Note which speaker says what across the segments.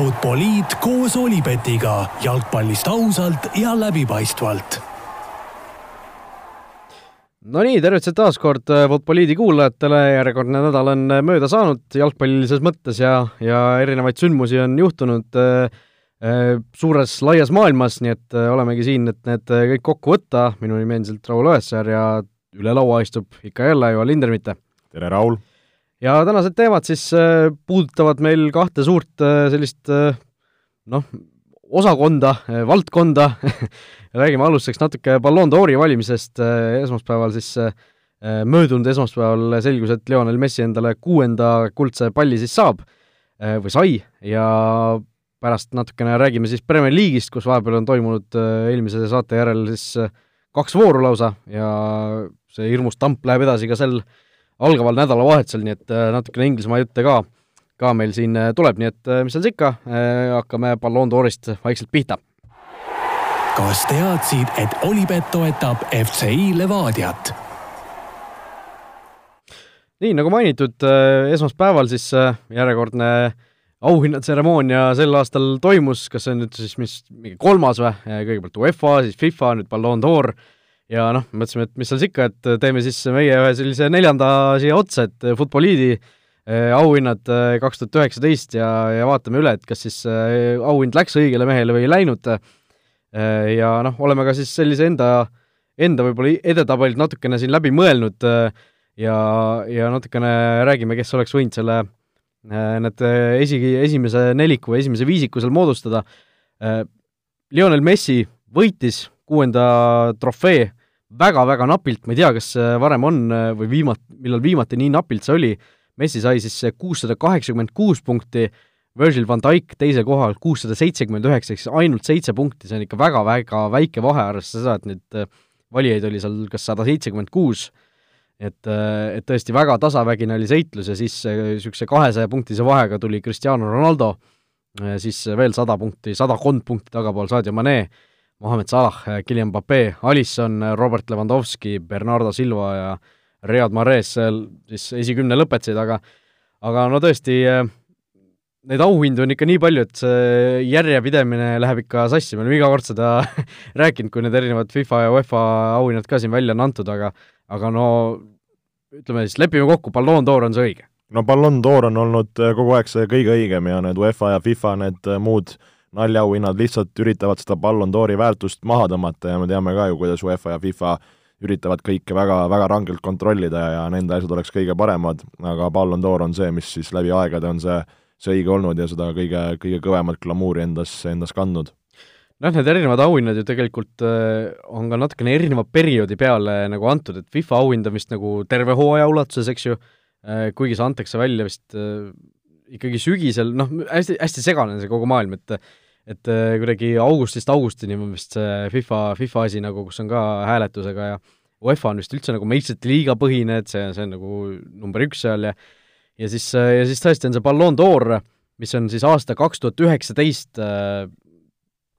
Speaker 1: Futboliit koos Olipetiga jalgpallist ausalt ja läbipaistvalt.
Speaker 2: Nonii, tervitused taas kord Futboliidi kuulajatele, järjekordne nädal on mööda saanud jalgpallilises mõttes ja, ja erinevaid sündmusi on juhtunud äh, suures laias maailmas, nii et äh, olemegi siin, et need äh, kõik kokku võtta, minu nimi on endiselt Raul Õessar ja üle laua istub ikka jälle Joel Lindermitte.
Speaker 3: tere, Raul!
Speaker 2: Ja tänased teemad siis äh, puudutavad meil kahte suurt äh, sellist äh, noh, osakonda, valdkonda. Räägime alustuseks natuke Ballon d'Ori valimisest, esmaspäeval siis möödunud esmaspäeval selgus, et Lionel Messi endale kuuenda kuldse palli siis saab või sai. Ja pärast natukene räägime siis Premier League'ist, kus vahepeal on toimunud eelmise saate järel siis kaks vooru lausa. Ja see hirmus tamp läheb edasi ka sel algaval nädalavahetusel, nii et äh, natukene Inglismaa jutte ka, ka meil siin äh, tuleb, nii et äh, mis seal siis ikka, hakkame Ballon d'Orist vaikselt pihta.
Speaker 1: kas teadsid, et Olipet toetab FCI Levadiat?
Speaker 2: nii, nagu mainitud, esmaspäeval siis järjekordne auhinnatseremoonia sel aastal toimus, kas see on nüüd siis mis, mingi kolmas või, kõigepealt UEFA, siis FIFA, nüüd Ballon d'Or ja noh, mõtlesime, et mis seal siis ikka, et teeme siis meie ühe sellise neljanda siia otsa, et Futboliidi eh, auhinnad eh, kaks tuhat üheksateist ja, ja vaatame üle, et kas siis eh, auhind läks õigele mehele või ei läinud. ja noh, oleme ka siis sellise enda, enda võib-olla edetabelilt natukene siin läbi mõelnud ja, ja natukene räägime, kes oleks võinud selle, need esi, esimese neliku esimese viisiku seal moodustada. Lionel Messi võitis kuuenda trofee väga-väga napilt, ma ei tea, kas varem on või viimat-, millal viimati nii napilt see oli, Messi sai siis kuussada kaheksakümmend kuus punkti, Virgil van Dijk teisel kohal kuussada seitsekümmend üheksa, ehk siis ainult seitse punkti, see on ikka väga-väga väike vahe, arvestades seda, et neid äh, valijaid oli seal kas sada seitsekümmend kuus, et, äh, et tõesti väga tasavägine oli seitlus ja siis niisuguse kahesaja punktise vahega tuli Cristiano Ronaldo, siis veel sada punkti, sadakond punkti tagapool Sadio Mane, Mohamed Salah, Kylian Mbappe, Alisson, Robert Lewandowski, Bernardo Silva ja Riyad Mahrez seal siis esikümne lõpetasid, aga aga no tõesti, neid auhindu on ikka nii palju, et see järjepidemine läheb ikka sassi, me oleme iga kord seda rääkinud, kui need erinevad FIFA ja UEFA auhinnad ka siin välja on antud, aga aga no ütleme siis, lepime kokku, Ballon d'Or on see õige?
Speaker 3: no Ballon d'Or on olnud kogu aeg see kõige õigem ja need UEFA ja FIFA, need muud äh, naljaauhinnad lihtsalt üritavad seda Ballon d'Ori väärtust maha tõmmata ja me teame ka ju, kuidas UEFA ja FIFA üritavad kõike väga, väga rangelt kontrollida ja nende asjad oleks kõige paremad, aga Ballon d'Or on see, mis siis läbi aegade on see, see õige olnud ja seda kõige, kõige kõvemat glamuuri endas, endas kandnud.
Speaker 2: Noh, need erinevad auhinnad ju tegelikult äh, on ka natukene erineva perioodi peale nagu antud, et FIFA auhind on vist nagu terve hooaja ulatuses, eks ju, äh, kuigi see antakse välja vist äh, ikkagi sügisel, noh, hästi, hästi segane see kogu maailm, et et äh, kuidagi augustist augustini on vist see FIFA, FIFA asi nagu, kus on ka hääletusega ja UEFA on vist üldse nagu meistrite liiga põhine, et see, see on nagu number üks seal ja ja siis, ja siis tõesti on see Ballon d'Or, mis on siis aasta kaks tuhat üheksateist äh,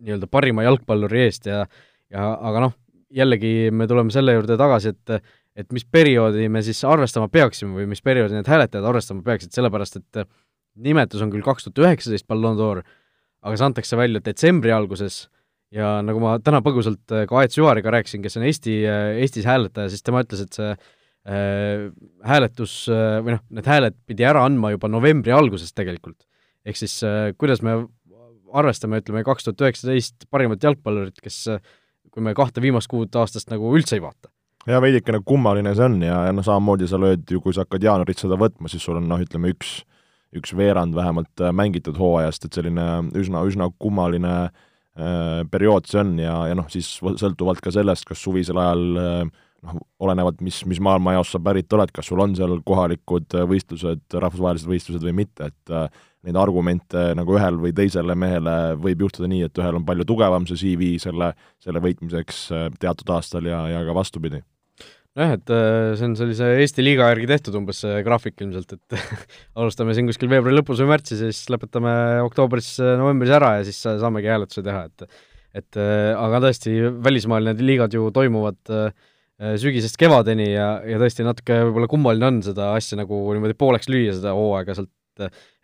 Speaker 2: nii-öelda parima jalgpalluri eest ja ja aga noh, jällegi me tuleme selle juurde tagasi, et et mis perioodi me siis arvestama peaksime või mis perioodi need hääletajad arvestama peaksid, sellepärast et nimetus on küll kaks tuhat üheksateist Ballon d'Or, aga see antakse välja detsembri alguses ja nagu ma täna põgusalt äh, ka Aet Süvariga rääkisin, kes on Eesti, äh, Eestis hääletaja, siis tema ütles, et see äh, hääletus äh, või noh, need hääled pidi ära andma juba novembri alguses tegelikult. ehk siis äh, kuidas me arvestame, ütleme, kaks tuhat üheksateist parimat jalgpallurit, kes kui me kahte viimast kuud aastast nagu üldse ei vaata.
Speaker 3: jaa, veidikene kummaline see on ja, ja noh, samamoodi sa lööd ju, kui sa hakkad jaanuarit seda võtma, siis sul on noh, ütleme üks üks veerand vähemalt äh, mängitud hooajast, et selline üsna, üsna kummaline äh, periood see on ja, ja noh, siis sõltuvalt ka sellest, kas suvisel ajal äh, noh, olenevalt, mis, mis maailmajaost sa pärit oled, kas sul on seal kohalikud võistlused, rahvusvahelised võistlused või mitte, et neid argumente nagu ühel või teisele mehele võib juhtuda nii, et ühel on palju tugevam see CV selle, selle võitmiseks teatud aastal ja, ja ka vastupidi
Speaker 2: nojah, et äh, see on sellise Eesti liiga järgi tehtud umbes see graafik ilmselt, et alustame siin kuskil veebruari lõpus või märtsis ja siis lõpetame oktoobris, äh, ära ja siis saamegi hääletuse teha, et et äh, aga tõesti, välismaal need liigad ju toimuvad sügisest kevadeni ja, ja tõesti natuke võib-olla kummaline on seda asja nagu niimoodi pooleks lüüa, seda hooaega sealt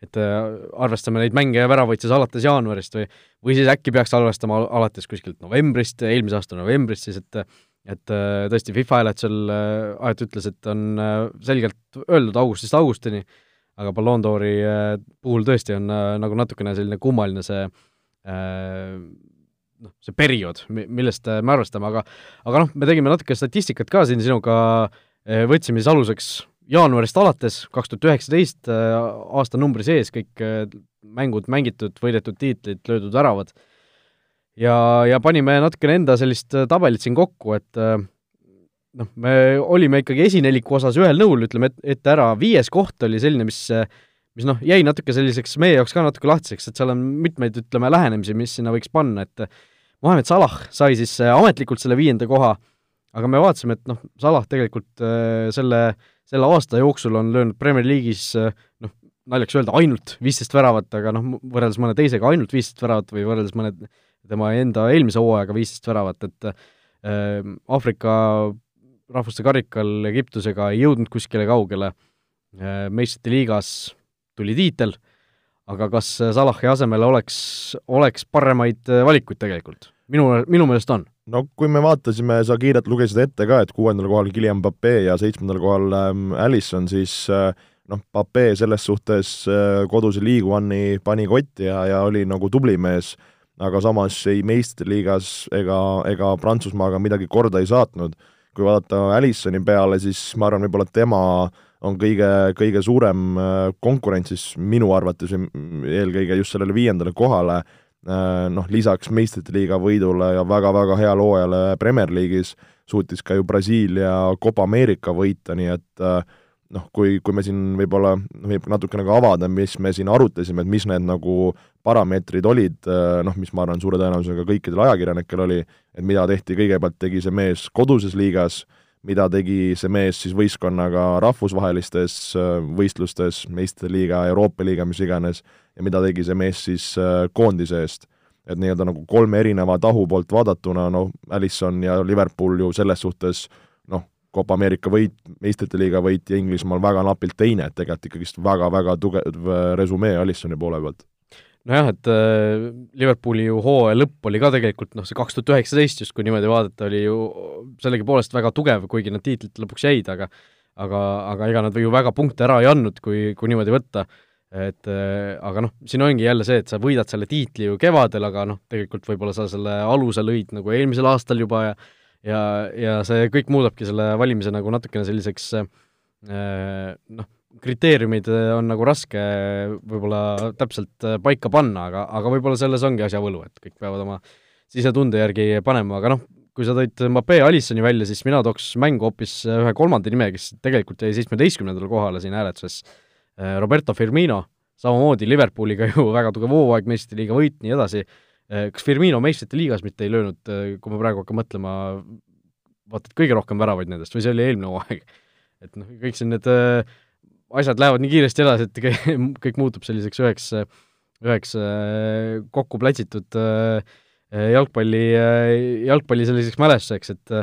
Speaker 2: et arvestame neid mänge ja väravaid siis alates jaanuarist või või siis äkki peaks arvestama alates kuskilt novembrist, eelmise aasta novembrist siis, et et tõesti, FIFA hääletusel Aet ütles, et on selgelt öeldud augustist augustini, aga Ballon d'Ori puhul tõesti on nagu natukene selline kummaline see noh, see periood, millest me arvestame, aga aga noh, me tegime natuke statistikat ka siin sinuga, võtsime siis aluseks jaanuarist alates, kaks tuhat üheksateist, aastanumbri sees kõik mängud mängitud, võidetud tiitlid, löödud väravad, ja, ja panime natukene enda sellist tabelit siin kokku, et noh, me olime ikkagi esineliku osas ühel nõul, ütleme ette ära, viies koht oli selline, mis mis noh, jäi natuke selliseks meie jaoks ka natuke lahtiseks, et seal on mitmeid, ütleme, lähenemisi, mis sinna võiks panna, et Mohamed Salah sai siis äh, ametlikult selle viienda koha, aga me vaatasime, et noh, Salah tegelikult äh, selle, selle aasta jooksul on löönud Premier League'is äh, noh, naljakas öelda ainult viisteist väravat, aga noh, võrreldes mõne teisega ainult viisteist väravat või võrreldes mõne tema enda eelmise hooajaga viisteist väravat, et äh, Aafrika rahvuste karikal Egiptusega ei jõudnud kuskile kaugele äh,, meistrite liigas tuli tiitel, aga kas Salahi asemele oleks, oleks paremaid äh, valikuid tegelikult? minu, minu meelest on.
Speaker 3: no kui me vaatasime, sa kiirelt lugesid ette ka, et kuuendal kohal Guillaume Pape ja seitsmendal kohal ähm, Allison, siis noh, Pape selles suhtes koduse League One'i pani kotti ja, ja oli nagu tubli mees, aga samas ei meistriliigas ega, ega Prantsusmaaga midagi korda ei saatnud. kui vaadata Allisoni peale, siis ma arvan, võib-olla tema on kõige, kõige suurem äh, konkurents siis minu arvates eelkõige just sellele viiendale kohale, äh, noh, lisaks meistrite liiga võidule ja väga-väga heale hooajale Premier League'is suutis ka ju Brasiilia Copa Ameerika võita, nii et äh, noh, kui, kui me siin võib-olla, võib natuke nagu avada, mis me siin arutasime, et mis need nagu parameetrid olid, noh, mis ma arvan, suure tõenäosusega kõikidel ajakirjanikel oli, et mida tehti, kõigepealt tegi see mees koduses liigas, mida tegi see mees siis võistkonnaga rahvusvahelistes äh, võistlustes, meistrite liiga, Euroopa liiga, mis iganes, ja mida tegi see mees siis äh, koondise eest. et nii-öelda nagu kolme erineva tahu poolt vaadatuna, noh, Alisson ja Liverpool ju selles suhtes noh, Copa Ameerika võit, meistrite liiga võit ja Inglismaal väga napilt teine, et tegelikult ikkagist väga-väga tugev äh, resümee Alissoni poole pealt.
Speaker 2: Nojah, et äh, Liverpooli ju hooaja lõpp oli ka tegelikult noh, see kaks tuhat üheksateist just, kui niimoodi vaadata, oli ju sellegipoolest väga tugev, kuigi nad tiitlit lõpuks jäid, aga aga, aga ega nad ju väga punkte ära ei andnud, kui, kui niimoodi võtta, et äh, aga noh, siin ongi jälle see, et sa võidad selle tiitli ju kevadel, aga noh, tegelikult võib-olla sa selle aluse lõid nagu eelmisel aastal juba ja ja, ja see kõik muudabki selle valimise nagu natukene selliseks äh, noh, kriteeriumid äh, on nagu raske võib-olla täpselt äh, paika panna, aga, aga võib-olla selles ongi asja võlu, et kõik peavad oma sisetunde järgi panema, aga noh, kui sa tõid Mbappé ja Alissoni välja, siis mina tooks mängu hoopis ühe kolmanda nime, kes tegelikult jäi seitsmeteistkümnendale kohale siin hääletuses, Roberto Firmino, samamoodi Liverpooliga ju väga tugev hooaeg, meistrite liiga võit, nii edasi, kas Firmino meistrite liigas mitte ei löönud, kui ma praegu hakkan mõtlema, vaata, et kõige rohkem väravaid nendest või see oli eelmine hooaeg? et noh, kõik siin need äh, asjad lähevad nii kiiresti edasi, et kõik muutub selliseks üheks, üheks äh, kokku plätsitud äh, jalgpalli, äh, jalgpalli selliseks mälestuseks, et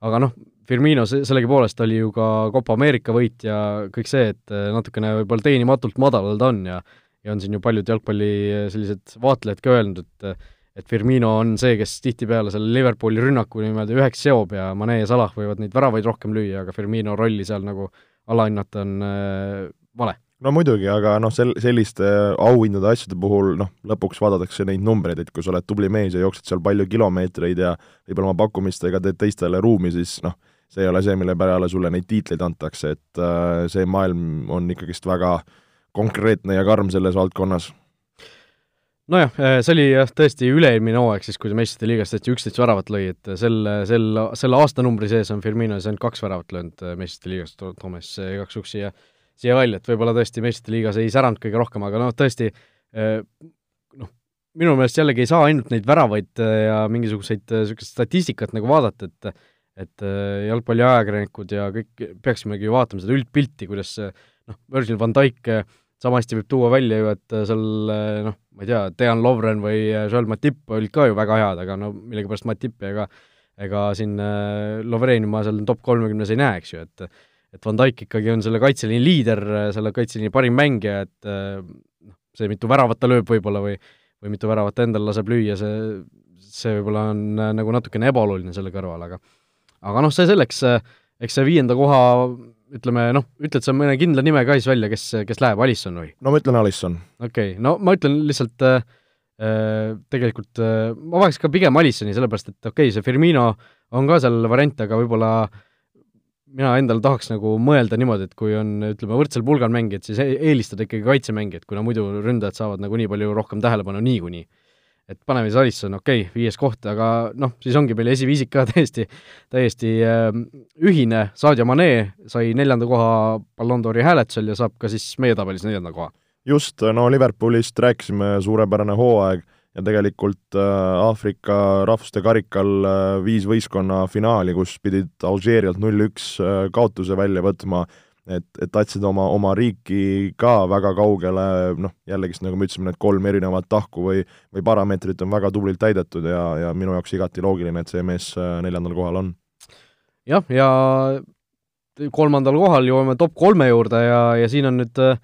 Speaker 2: aga noh, Firmino sellegipoolest oli ju ka Copa Ameerika võit ja kõik see, et natukene võib-olla teenimatult madalal ta on ja ja on siin ju paljud jalgpalli sellised vaatlejad ka öelnud, et et Firmino on see, kes tihtipeale selle Liverpooli rünnaku niimoodi üheks seob ja Mane ja Salah võivad neid väravaid rohkem lüüa, aga Firmino rolli seal nagu äh, alahinnata on äh, vale.
Speaker 3: no muidugi, aga noh, sel-, selliste auhindade asjade puhul noh, lõpuks vaadatakse neid numbreid, et kui sa oled tubli mees ja jooksed seal palju kilomeetreid ja võib-olla oma pakkumistega teed teistele ruumi, siis noh, see ei ole see, mille peale sulle neid tiitleid antakse, et äh, see maailm on ikkagist väga konkreetne ja karm selles valdkonnas?
Speaker 2: Nojah, äh, see oli jah, tõesti üle-eelmine hooaeg siis, kui ta meistrite liigas tõesti üksteist väravat lõi, et sel, sel, selle aastanumbri sees on Firmino siis ainult kaks väravat löönud äh, meistrite liigas, toome siis igaks juhuks siia, siia välja, et võib-olla tõesti meistrite liigas ei säranud kõige rohkem, aga noh, tõesti noh, minu meelest jällegi ei saa ainult neid väravaid ja mingisuguseid niisugust statistikat nagu vaadata, et et jalgpalliajakirjanikud ja kõik peaksimegi ju vaatama seda üldpilti, kuidas noh, Virgil van Dijk sama hästi võib tuua välja ju, et seal noh, ma ei tea, Dejan Lovren või Joel Matip olid ka ju väga head, aga no millegipärast Matippi ega ega siin Lovreni ma seal top kolmekümnes ei näe, eks ju, et et Van Dijk ikkagi on selle kaitseliini liider, selle kaitseliini parim mängija, et noh, see, mitu väravat ta lööb võib-olla või või mitu väravat endal laseb lüüa, see, see võib-olla on nagu natukene ebaoluline selle kõrval, aga aga noh, see selleks, eks see viienda koha ütleme noh, ütled sa mõne kindla nime ka siis välja, kes, kes läheb, Alisson või?
Speaker 3: no ma ütlen Alisson.
Speaker 2: okei okay., no ma ütlen lihtsalt äh, tegelikult äh, ma vaheks ka pigem Alissoni, sellepärast et okei okay,, see Firmino on ka seal variant, aga võib-olla äh, mina endale tahaks nagu mõelda niimoodi, et kui on, ütleme, võrdsel pulgal mängijad, siis e-, eelistada ikkagi kaitsemängijaid, kuna muidu ründajad saavad nagu nii palju rohkem tähelepanu niikuinii. Et paneme siis Alisson, okei okay,, viies koht, aga noh, siis ongi meil esiviisik ka täiesti, täiesti äh, ühine, Sadio Mane sai neljanda koha Ballon d'Ori hääletusel ja saab ka siis meie tabelis neljanda koha.
Speaker 3: just, no Liverpoolist rääkisime, suurepärane hooaeg ja tegelikult äh, Aafrika rahvuste karikal äh, viis võistkonna finaali, kus pidid Alžeerialt null-üks äh, kaotuse välja võtma, et, et tahtsid oma, oma riiki ka väga kaugele, noh, jällegist nagu me ütlesime, need kolm erinevat tahku või, või parameetrit on väga tublilt täidetud ja, ja minu jaoks igati loogiline, et see mees neljandal kohal on.
Speaker 2: jah, ja kolmandal kohal jõuame top kolme juurde ja, ja siin on nüüd äh,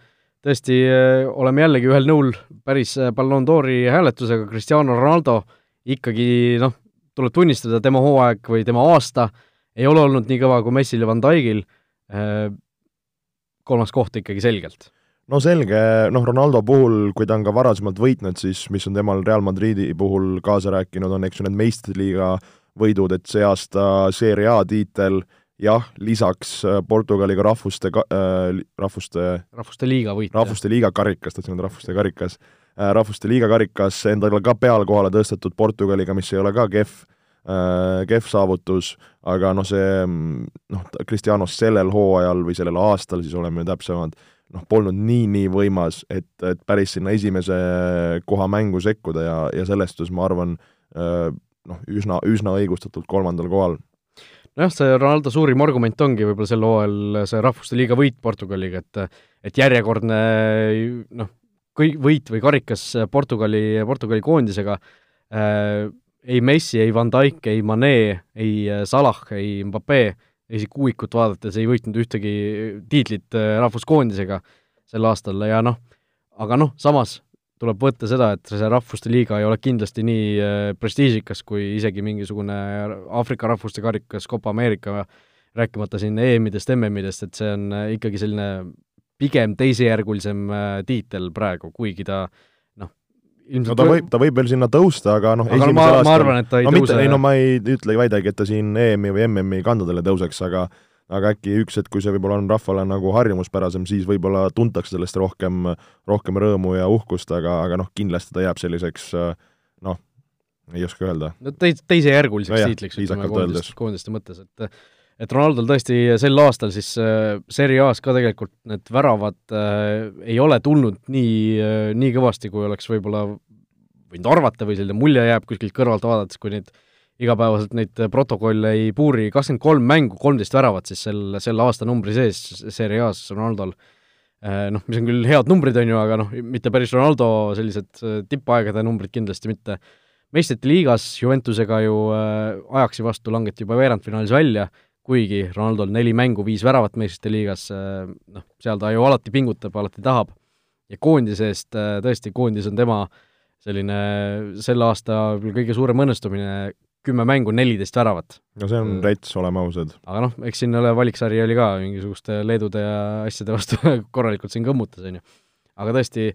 Speaker 2: tõesti äh, oleme jällegi ühel nõul päris äh, Ballon d'Ori hääletusega, Cristiano Ronaldo ikkagi noh, tuleb tunnistada, tema hooaeg või tema aasta ei ole olnud nii kõva kui Messil ja Van Dijkil, äh, kolmas koht ikkagi selgelt.
Speaker 3: no selge, noh Ronaldo puhul, kui ta on ka varasemalt võitnud, siis mis on temal Real Madridi puhul kaasa rääkinud, on eks ju need meistriliiga võidud, et see aasta Serie A tiitel jah, lisaks äh, Portugaliga rahvuste äh,, rahvuste
Speaker 2: rahvuste liiga võit.
Speaker 3: rahvuste liiga karikas, tahtsin öelda rahvuste karikas äh,, rahvuste liiga karikas endale ka pealkohale tõstetud Portugaliga, mis ei ole ka kehv kehv saavutus, aga noh, see noh, Cristianos sellel hooajal või sellel aastal, siis oleme täpsemad, noh, polnud nii-nii võimas, et, et päris sinna esimese koha mängu sekkuda ja, ja selles suhtes ma arvan, äh, noh, üsna, üsna õigustatult kolmandal kohal.
Speaker 2: Nojah, see Ronaldo suurim argument ongi võib-olla sel hooajal see Rahvuste Liiga võit Portugaliga, et et järjekordne noh, kõik võit või karikas Portugali, Portugali koondisega äh,, ei Messi, ei Van Dijk, ei Mane, ei Salah, ei Mbappe, isegi kuuikut vaadates ei võitnud ühtegi tiitlit äh, rahvuskoondisega sel aastal ja noh, aga noh, samas tuleb võtta seda, et see Rahvuste Liiga ei ole kindlasti nii äh, prestiižikas kui isegi mingisugune Aafrika rahvuste karikas Copa Ameerika, rääkimata siin EM-idest, MM-idest, et see on äh, ikkagi selline pigem teisejärgulisem äh, tiitel praegu, kuigi ta noh,
Speaker 3: ilmselt no ta võib, ta võib veel sinna tõusta, aga noh,
Speaker 2: no ma, ma arvan, et ta ei
Speaker 3: no,
Speaker 2: tõuse.
Speaker 3: ei no ma ei ütle, väidagi, et ta siin EM-i või MM-i kandadele tõuseks, aga aga äkki üks hetk, kui see võib-olla on rahvale nagu harjumuspärasem, siis võib-olla tuntakse sellest rohkem, rohkem rõõmu ja uhkust, aga, aga noh, kindlasti ta jääb selliseks noh, ei oska öelda.
Speaker 2: no teis-, teisejärguliseks no tiitliks, ütleme koondist, koondiste mõttes, et et Ronaldol tõesti sel aastal siis äh, Serie A-s ka tegelikult need väravad äh, ei ole tulnud nii äh,, nii kõvasti, kui oleks võib-olla võinud arvata või selline mulje jääb kuskilt kõrvalt vaadates, kui neid igapäevaselt neid protokolle ei puuri, kakskümmend kolm mängu, kolmteist väravat siis sel, selle aastanumbri sees Serie A-s Ronaldol. Eh, noh, mis on küll head numbrid, on ju, aga noh, mitte päris Ronaldo sellised eh, tippaegade numbrid kindlasti mitte. meistrite liigas Juventusega ju äh, ajaksi vastu langeti juba veerandfinaalis välja, kuigi Ronaldol neli mängu, viis väravat meistrite liigas äh,, noh, seal ta ju alati pingutab, alati tahab. ja koondise eest äh, tõesti, koondis on tema selline selle aasta kõige suurem õnnestumine, kümme mängu, neliteist väravat.
Speaker 3: no see on rets, oleme ausad.
Speaker 2: aga noh, eks siin ole valiksari oli ka mingisuguste Leedude ja asjade vastu korralikult siin kõmmutas, on ju. aga tõesti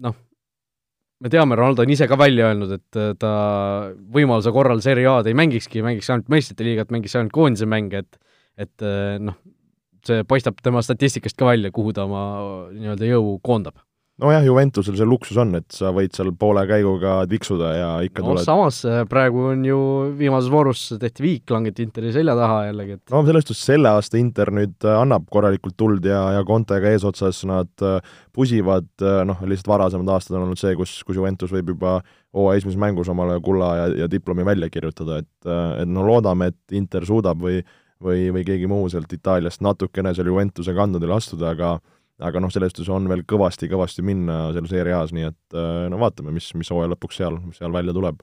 Speaker 2: noh, me teame, Ronaldo on ise ka välja öelnud, et äh, ta võimaluse korral Serie A-d ei mängikski, mängiks ainult meistrite liigat, mängiks ainult koondise mänge, et et äh, noh, see paistab tema statistikast ka välja, kuhu ta oma nii-öelda jõu koondab
Speaker 3: nojah, Juventusel see luksus on, et sa võid seal poole käiguga tiksuda ja ikka
Speaker 2: no,
Speaker 3: tuled
Speaker 2: samas äh, praegu on ju viimases voorus tehti viik, langeti Interi selja taha jällegi, et
Speaker 3: no selles suhtes selle aasta Inter nüüd äh, annab korralikult tuld ja, ja Contega eesotsas nad äh, pusivad, noh, lihtsalt varasemad aastad on olnud see, kus, kus Juventus võib juba hooaja esimeses mängus omale kulla ja, ja diplomi välja kirjutada, et et no loodame, et Inter suudab või või, või keegi muu sealt Itaaliast natukene seal Juventuse kandadele astuda, aga aga noh, selles suhtes on veel kõvasti-kõvasti minna seal Serie A-s, nii et äh, no vaatame, mis, mis hooaja lõpuks seal, seal välja tuleb.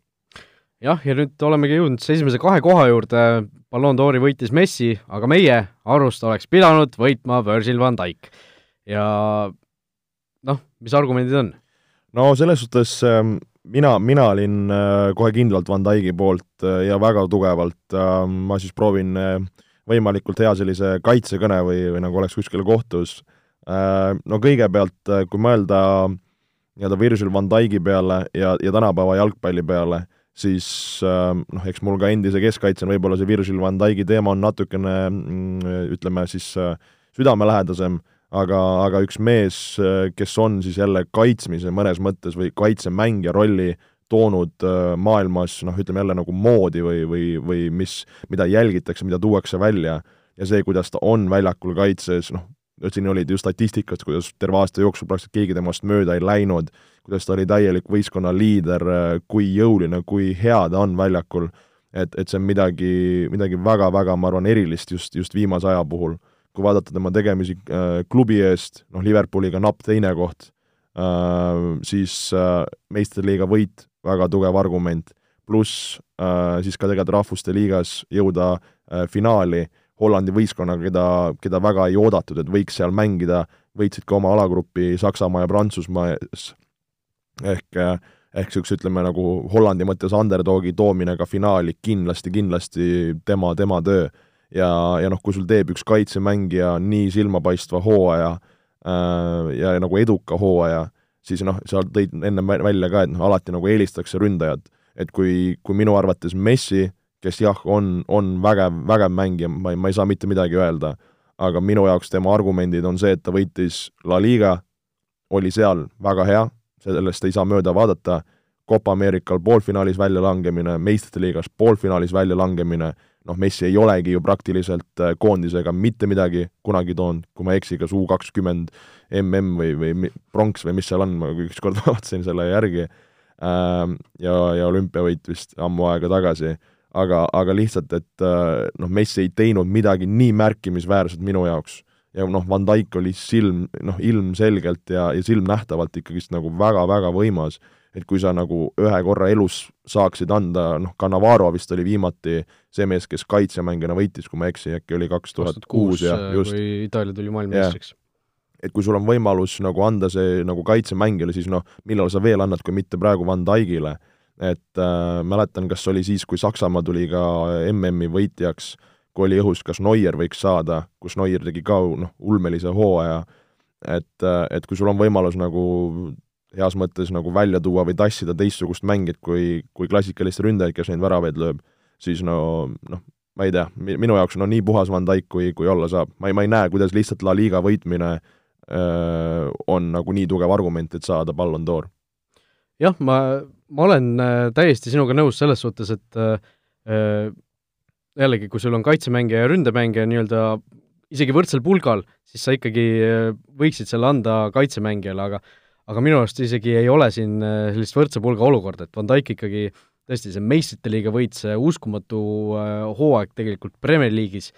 Speaker 2: jah, ja nüüd olemegi jõudnud esimese kahe koha juurde, Ballon d'Ori võitis Messi, aga meie arust oleks pidanud võitma Virgil van Dijk. ja noh, mis argumendid on?
Speaker 3: no selles suhtes ähm, mina, mina olin äh, kohe kindlalt Van Dijk'i poolt äh, ja väga tugevalt, ähm, ma siis proovin äh, võimalikult hea sellise kaitsekõne või, või nagu oleks kuskil kohtus. No kõigepealt, kui mõelda nii-öelda Virgil van Dijk'i peale ja, ja tänapäeva jalgpalli peale, siis noh, eks mul ka endise keskkaitsjana võib-olla see Virgil van Dijk'i teema on natukene mm, ütleme siis südamelähedasem aga, aga üks mees, kes on siis jälle kaitsmise mõnes mõttes või kaitsemängija rolli toonud äh, maailmas noh, ütleme jälle nagu moodi või, või, või mis, mida jälgitakse, mida tuuakse välja ja see, kuidas ta on väljakul kaitses, noh, siin olid ju statistikast, kuidas terve aasta jooksul praktiliselt keegi temast mööda ei läinud, kuidas ta oli täielik võistkonna liider, äh, kui jõuline, kui hea ta on väljakul, et, et see on midagi, midagi väga-väga, ma arvan, erilist just, just viimase aja puhul. Kui vaadata tema tegemisi äh, klubi eest, noh, Liverpooliga napp teine koht äh,, siis äh, meistriliiga võit, väga tugev argument, pluss äh, siis ka tegelikult Rahvuste Liigas jõuda äh, finaali Hollandi võistkonnaga, keda, keda väga ei oodatud, et võiks seal mängida, võitsid ka oma alagrupi Saksamaa ja Prantsusmaa ees, ehk äh, ehk niisuguse, ütleme nagu Hollandi mõttes underdogi toomine ka finaali kindlasti, kindlasti tema, tema töö ja, ja noh, kui sul teeb üks kaitsemängija nii silmapaistva hooaja äh, ja nagu eduka hooaja, siis noh, sa tõid ennem välja ka, et noh, alati nagu eelistatakse ründajat. et kui, kui minu arvates Messi, kes jah, on, on vägev, vägev mängija, ma ei, ma ei saa mitte midagi öelda, aga minu jaoks tema argumendid on see, et ta võitis La Liga, oli seal väga hea, sellest ei saa mööda vaadata, Copa Americal poolfinaalis väljalangemine, meistrite liigas poolfinaalis väljalangemine noh, Messi ei olegi ju praktiliselt äh, koondisega mitte midagi kunagi toonud, kui ma ei eksi, kas U kakskümmend mm või, või pronks või mis seal on, ma ükskord vaatasin selle järgi, ähm, ja, ja olümpiavõit vist ammu aega tagasi, aga, aga lihtsalt, et äh, noh, Messi ei teinud midagi nii märkimisväärset minu jaoks. ja noh, Van Dijk oli silm, noh, ilmselgelt ja, ja silmnähtavalt ikkagist nagu väga-väga võimas et kui sa nagu ühe korra elus saaksid anda, noh, Cannavaro vist oli viimati see mees, kes kaitsemängijana võitis, kui ma ei eksi, äkki oli kaks tuhat kuus ja
Speaker 2: äh,
Speaker 3: just.
Speaker 2: kui Itaalia tuli maailmameistriks.
Speaker 3: et kui sul on võimalus nagu anda see nagu kaitsemängijale, siis noh, millal sa veel annad, kui mitte praegu Van Dijkile. Et äh, mäletan, kas oli siis, kui Saksamaa tuli ka MM-i võitjaks, kui oli õhus, kas Neuer võiks saada, kus Neuer tegi ka noh, ulmelise hooaja, et, äh, et kui sul on võimalus nagu heas mõttes nagu välja tuua või tassida teistsugust mängijat kui, kui klassikalist ründajat, kes neid väravaid lööb, siis no noh, ma ei tea, minu jaoks on no, nii puhas Van Dijk, kui, kui olla saab. ma ei, ma ei näe, kuidas lihtsalt La Liga võitmine öö, on nagu nii tugev argument, et saada Ballon d'Or.
Speaker 2: jah, ma, ma olen äh, täiesti sinuga nõus selles suhtes, et äh, jällegi, kui sul on kaitsemängija ja ründemängija nii-öelda isegi võrdsel pulgal, siis sa ikkagi äh, võiksid selle anda kaitsemängijale, aga aga minu arust isegi ei ole siin äh, sellist võrdse pulga olukorda, et Van Dijk ikkagi tõesti, see meistrite liiga võit, see uskumatu äh, hooaeg tegelikult Premier League'is,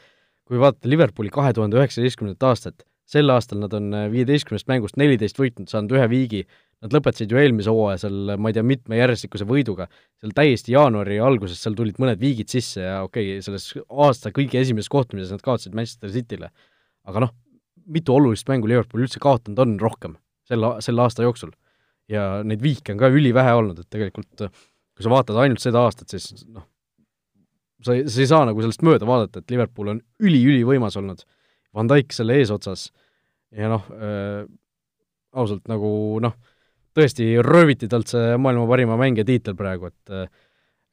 Speaker 2: kui vaadata Liverpooli kahe tuhande üheksateistkümnendat aastat, sel aastal nad on äh, viieteistkümnest mängust neliteist võitnud, saanud ühe viigi, nad lõpetasid ju eelmise hooaja seal, ma ei tea, mitme järjestikuse võiduga, seal täiesti jaanuari alguses seal tulid mõned viigid sisse ja okei okay,, selles aasta kõige esimeses kohtumises nad kaotasid Manchester Cityle. aga noh, mitu olulist mängu Liverpool üldse kaotanud on rohkem selle, selle aasta jooksul. ja neid viike on ka ülivähe olnud, et tegelikult kui sa vaatad ainult seda aastat, siis noh, sa ei, sa ei saa nagu sellest mööda vaadata, et Liverpool on üli-ülivõimas olnud, Van Dijk selle eesotsas ja noh äh,, ausalt nagu noh, tõesti rööviti talt see maailma parima mängija tiitel praegu, et äh,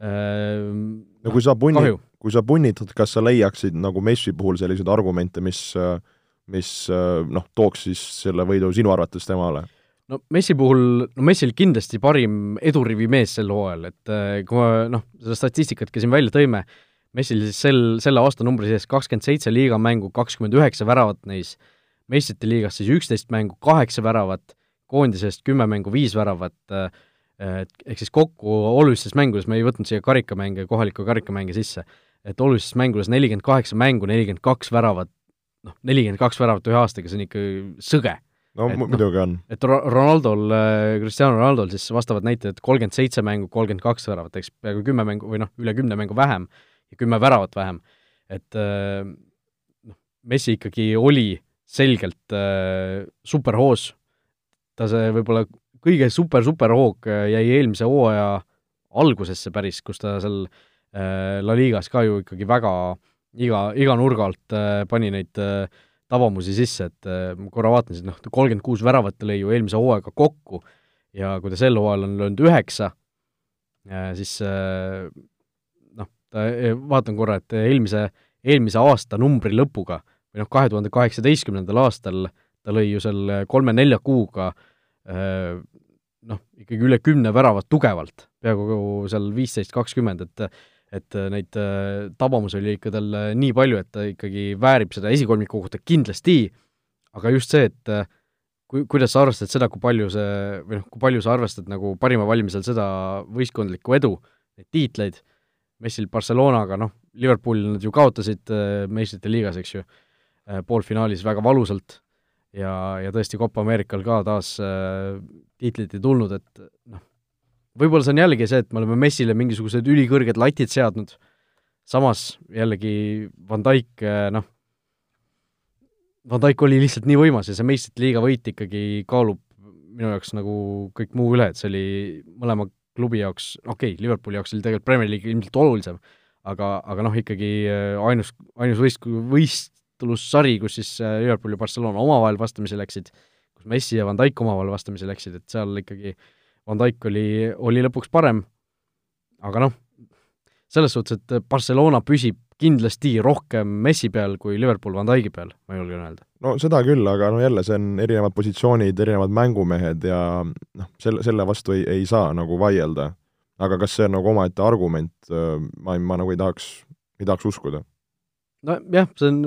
Speaker 3: no kui sa punni, kui sa punnitad, kas sa leiaksid nagu Messi puhul selliseid argumente, mis äh, mis äh, noh, tooks siis selle võidu sinu arvates temale?
Speaker 2: no Messi puhul, no Messil kindlasti parim edurivi mees sel hooajal, et äh, kui me noh, seda statistikat ka siin välja tõime, Messil siis sel, selle aastanumbri sees kakskümmend seitse liigamängu, kakskümmend üheksa väravat neis, meistrite liigas siis üksteist mängu, kaheksa väravat, koondisest kümme mängu, viis väravat, äh, ehk siis kokku olulistes mängudes, me ei võtnud siia karikamänge, kohalikku karikamänge sisse, et olulistes mängudes nelikümmend kaheksa mängu, nelikümmend kaks väravat, noh, nelikümmend kaks väravat ühe aastaga, see on ikka sõge.
Speaker 3: no
Speaker 2: Et noh,
Speaker 3: muidugi on.
Speaker 2: et Ro-, Ronaldol, Cristiano Ronaldol siis vastavad näitajad kolmkümmend seitse mängu, kolmkümmend kaks väravat, eks peaaegu kümme mängu või noh, üle kümne mängu vähem ja kümme väravat vähem. et noh, Messi ikkagi oli selgelt äh, superhoos, ta see võib-olla kõige super-superhoog jäi eelmise hooaja algusesse päris, kus ta seal äh, La Ligas ka ju ikkagi väga iga, iga nurga alt äh, pani neid äh, tabamusi sisse, et äh, ma korra vaatan siis, noh, kolmkümmend kuus väravat ta lõi ju eelmise hooaega kokku ja kui ta sel hooajal on löönud üheksa, siis noh, ta, vaatan korra, et eelmise, eelmise aasta numbri lõpuga või noh, kahe tuhande kaheksateistkümnendal aastal ta lõi ju seal kolme-nelja kuuga noh, ikkagi üle kümne väravat tugevalt, peaaegu seal viisteist, kakskümmend, et et neid tabamusi oli ikka tal nii palju, et ta ikkagi väärib seda esikolmiku kohta kindlasti, aga just see, et kui, kuidas sa arvestad seda, kui palju see, või noh, kui palju sa arvestad nagu parima valimisel seda võistkondlikku edu, neid tiitleid, Messil Barcelonaga, noh, Liverpoolil nad ju kaotasid meistrite liigas, eks ju, poolfinaalis väga valusalt ja, ja tõesti Copa Ameerikal ka taas äh, tiitlit ei tulnud, et noh, võib-olla see on jällegi see, et me oleme Messile mingisugused ülikõrged latid seadnud, samas jällegi Van Dijk, noh, Van Dijk oli lihtsalt nii võimas ja see meistrite liiga võit ikkagi kaalub minu jaoks nagu kõik muu üle, et see oli mõlema klubi jaoks, okei okay,, Liverpooli jaoks oli tegelikult Premier League ilmselt olulisem, aga, aga noh, ikkagi ainus, ainus võist-, võistlussari, kus siis Liverpool ja Barcelona omavahel vastamisi läksid, kus Messi ja Van Dijk omavahel vastamisi läksid, et seal ikkagi Van Dijk oli, oli lõpuks parem, aga noh, selles suhtes, et Barcelona püsib kindlasti rohkem Messi peal kui Liverpool Van Dijki peal, ma julgen öelda.
Speaker 3: no seda küll, aga no jälle, see on erinevad positsioonid, erinevad mängumehed ja noh, selle, selle vastu ei, ei saa nagu vaielda. aga kas see on nagu omaette argument, ma, ma nagu ei tahaks, ei tahaks uskuda.
Speaker 2: nojah, see on,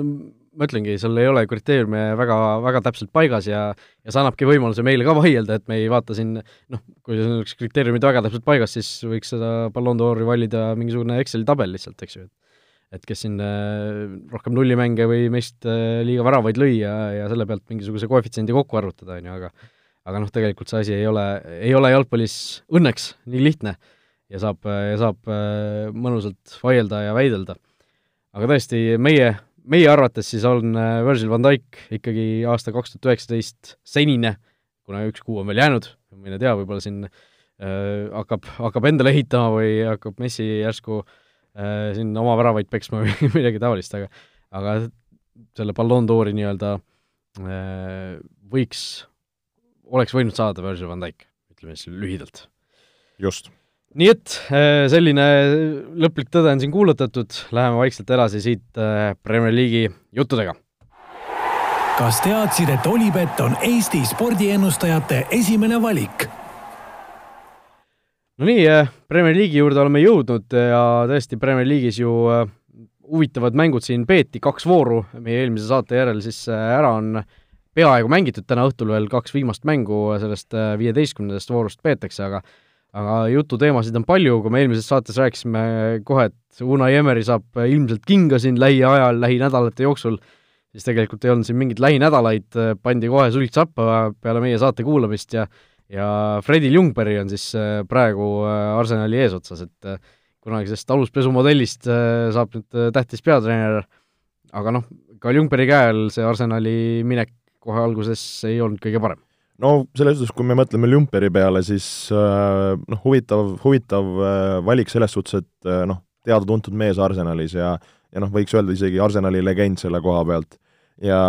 Speaker 2: ma ütlengi, seal ei ole kriteeriume väga, väga täpselt paigas ja ja see annabki võimaluse meile ka vaielda, et me ei vaata siin noh, kui oleks kriteeriumid väga täpselt paigas, siis võiks seda Ballon d'Ori valida mingisugune Exceli tabel lihtsalt, eks ju, et et kes siin äh, rohkem nullimänge või meist äh, liiga väravaid lõi ja, ja selle pealt mingisuguse koefitsiendi kokku arvutada, on ju, aga aga noh, tegelikult see asi ei ole, ei ole jalgpallis õnneks nii lihtne ja saab, ja saab äh, mõnusalt vaielda ja väidelda. aga tõesti, meie, meie arvates siis on Virgil van Dijk ikkagi aasta kaks tuhat üheksateist senine, kuna üks kuu on veel jäänud, mine tea, võib-olla siin äh, hakkab, hakkab endale ehitama või hakkab Messi järsku äh, äh, siin oma väravaid peksma või midagi taolist, aga aga selle Ballon d'Ori nii-öelda äh, võiks, oleks võinud saada Virgil van Dijk, ütleme siis lühidalt.
Speaker 3: just.
Speaker 2: Nii et äh, selline lõplik tõde on siin kuulutatud, läheme vaikselt edasi siit äh, Premier League'i juttudega.
Speaker 1: Kas teadsid, et Olipet on Eesti spordiennustajate esimene valik?
Speaker 2: no nii, äh, Premier League'i juurde oleme jõudnud ja tõesti, Premier League'is ju huvitavad mängud siin peeti, kaks vooru. Meie eelmise saate järel siis ära on peaaegu mängitud, täna õhtul veel kaks viimast mängu sellest viieteistkümnendast voorust peetakse, aga aga jututeemasid on palju, kui me eelmises saates rääkisime kohe, et Unai Emeri saab ilmselt kinga siin lähiajal, lähinädalate jooksul, siis tegelikult ei olnud siin mingeid lähinädalaid, pandi kohe sulg sappa peale meie saate kuulamist ja ja Fredi Ljungberg on siis äh, praegu äh, Arsenali eesotsas, et äh, kunagisest aluspesu modellist saab nüüd tähtis peatreener, aga noh, ka Ljungbergi käe all see Arsenali minek kohe alguses ei olnud kõige parem.
Speaker 3: No selles suhtes, kui me mõtleme Ljungbergi peale, siis noh, huvitav, huvitav valik selles suhtes, et noh, teada-tuntud mees Arsenalis ja ja noh, võiks öelda isegi Arsenali legend selle koha pealt. ja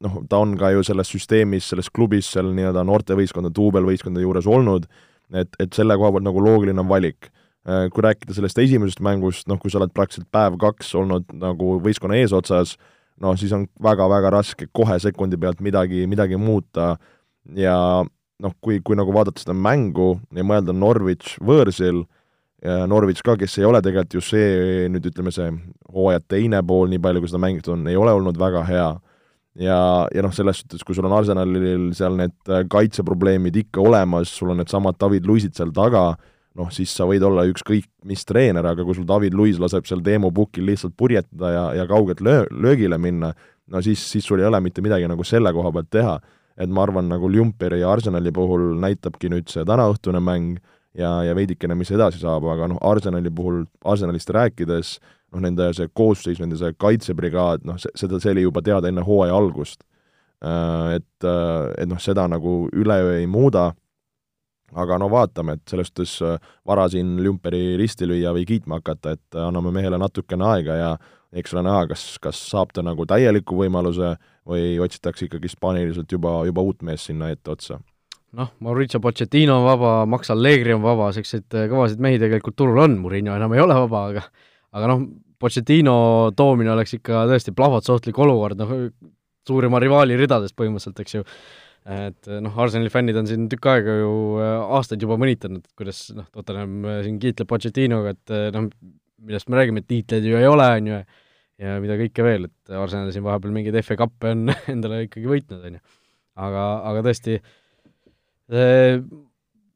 Speaker 3: noh, ta on ka ju selles süsteemis, selles klubis seal nii-öelda noortevõistkondade, duubelvõistkondade juures olnud, et, et selle koha pealt nagu loogiline valik. Äh, kui rääkida sellest esimesest mängust, noh, kui sa oled praktiliselt päev kaks olnud nagu võistkonna eesotsas, noh, siis on väga-väga raske kohe sekundi pealt midagi, midagi muuta. Ja noh, kui, kui nagu vaadata seda mängu ja mõelda Norwich võõrsil, Norwich ka, kes ei ole tegelikult ju see, nüüd ütleme, see hooaja teine pool, nii palju kui seda mängitud on, ei ole olnud väga hea. Ja, ja noh, selles suhtes, kui sul on Arsenalil seal need äh, kaitseprobleemid ikka olemas, sul on needsamad David Luisid seal taga, noh, siis sa võid olla ükskõik mis treener, aga kui sul David Luiz laseb seal Teemu Pukil lihtsalt purjetada ja, ja kaugelt löö, löögile minna, no siis, siis sul ei ole mitte midagi nagu selle koha pealt teha. et ma arvan, nagu Ljumperi ja Arsenali puhul näitabki nüüd see tänaõhtune mäng ja, ja veidikene, mis edasi saab, aga noh, Arsenali puhul, Arsenalist rääkides, noh, nende see koosseis, nende see kaitsebrigaad, noh, seda, see oli juba teada enne hooaja algust. Äh, et, äh, et noh, seda nagu üleöö ei muuda, aga no vaatame, et selles suhtes äh, vara siin Lümperi risti lüüa või kiitma hakata, et anname mehele natukene aega ja eks ole näha, kas, kas saab ta nagu täieliku võimaluse või otsitakse ikkagist paaniliselt juba, juba uut meest sinna etteotsa
Speaker 2: noh, Mauricio Pochettino on vaba, Max Allegri on vaba, selliseid äh, kõvasid mehi tegelikult turul on, Murillo enam ei ole vaba, aga aga noh, Pochettino toomine oleks ikka tõesti plahvatusohtlik olukord, noh, suurima rivaali ridadest põhimõtteliselt, eks ju. Et noh, Arsenali fännid on siin tükk aega ju äh, aastaid juba mõnitanud, kuidas noh, Tottenham äh, siin kiitleb Pochettinoga, et noh, millest me räägime, et tiitleid ju ei ole, on ju, ja mida kõike veel, et Arsenal siin vahepeal mingeid FA kappe on endale ikkagi võitnud, on ju. aga, aga tõesti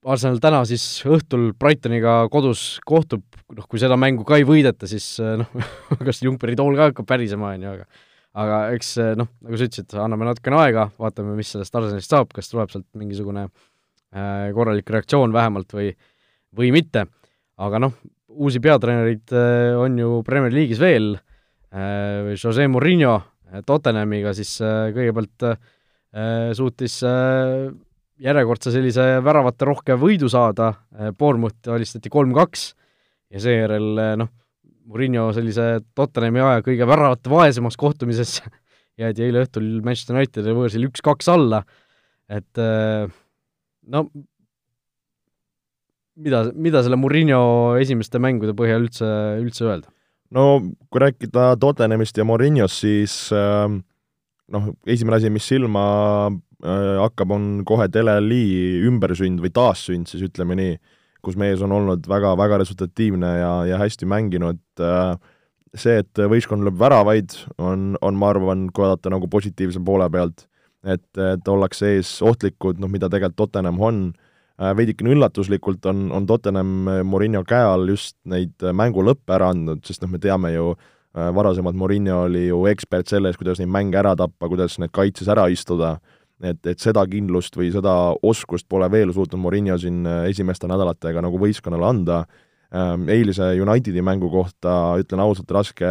Speaker 2: Arsenal täna siis õhtul Brightoniga kodus kohtub, noh, kui seda mängu ka ei võideta, siis noh, kas Junkeri tool ka hakkab pärisema, on ju, aga aga eks äh, noh, nagu sa ütlesid, anname natukene aega, vaatame, mis sellest Arsenalist saab, kas tuleb sealt mingisugune äh, korralik reaktsioon vähemalt või, või mitte. aga noh, uusi peatreenereid äh, on ju Premier League'is veel Jose Mourinho Tottenhamiga siis kõigepealt suutis järjekordse sellise väravate rohke võidu saada, eh, Bournemouth alistati kolm-kaks ja seejärel eh, noh, Murillo sellise Tottenhami aja kõige väravate vaesemaks kohtumises jäädi eile õhtul Manchester Unitedi võõrsil üks-kaks alla, et eh, no mida, mida selle Murillo esimeste mängude põhjal üldse, üldse öelda?
Speaker 3: no kui rääkida Tottenhamist ja Murillost, siis noh, esimene asi, mis silma Äh, hakkab, on kohe Delali ümbersünd või taassünd siis ütleme nii, kus mees on olnud väga, väga resultatiivne ja, ja hästi mänginud, äh, see, et võistkond lööb väravaid, on, on ma arvan, kui vaadata nagu positiivse poole pealt, et, et ollakse ees ohtlikud, noh mida tegelikult Tottenham on, äh, veidikene üllatuslikult on, on Tottenham Murillo käe all just neid mängu lõppe ära andnud, sest noh, me teame ju, varasemalt Murillo oli ju ekspert selles, kuidas neid mänge ära tappa, kuidas need kaitses ära istuda et, et seda kindlust või seda oskust pole veel suutnud Morinho siin äh, esimeste nädalatega nagu võistkonnale anda, ähm, eilse Unitedi mängu kohta ütlen ausalt, raske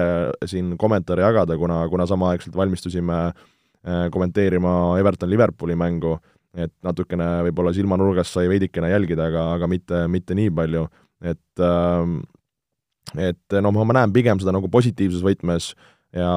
Speaker 3: siin kommentaare jagada, kuna, kuna samaaegselt valmistusime äh, kommenteerima Everton-Liverpooli mängu, et natukene võib-olla silmanurgast sai veidikene jälgida, aga, aga mitte, mitte nii palju, et ähm, et noh, ma näen pigem seda nagu positiivses võtmes äh, ja,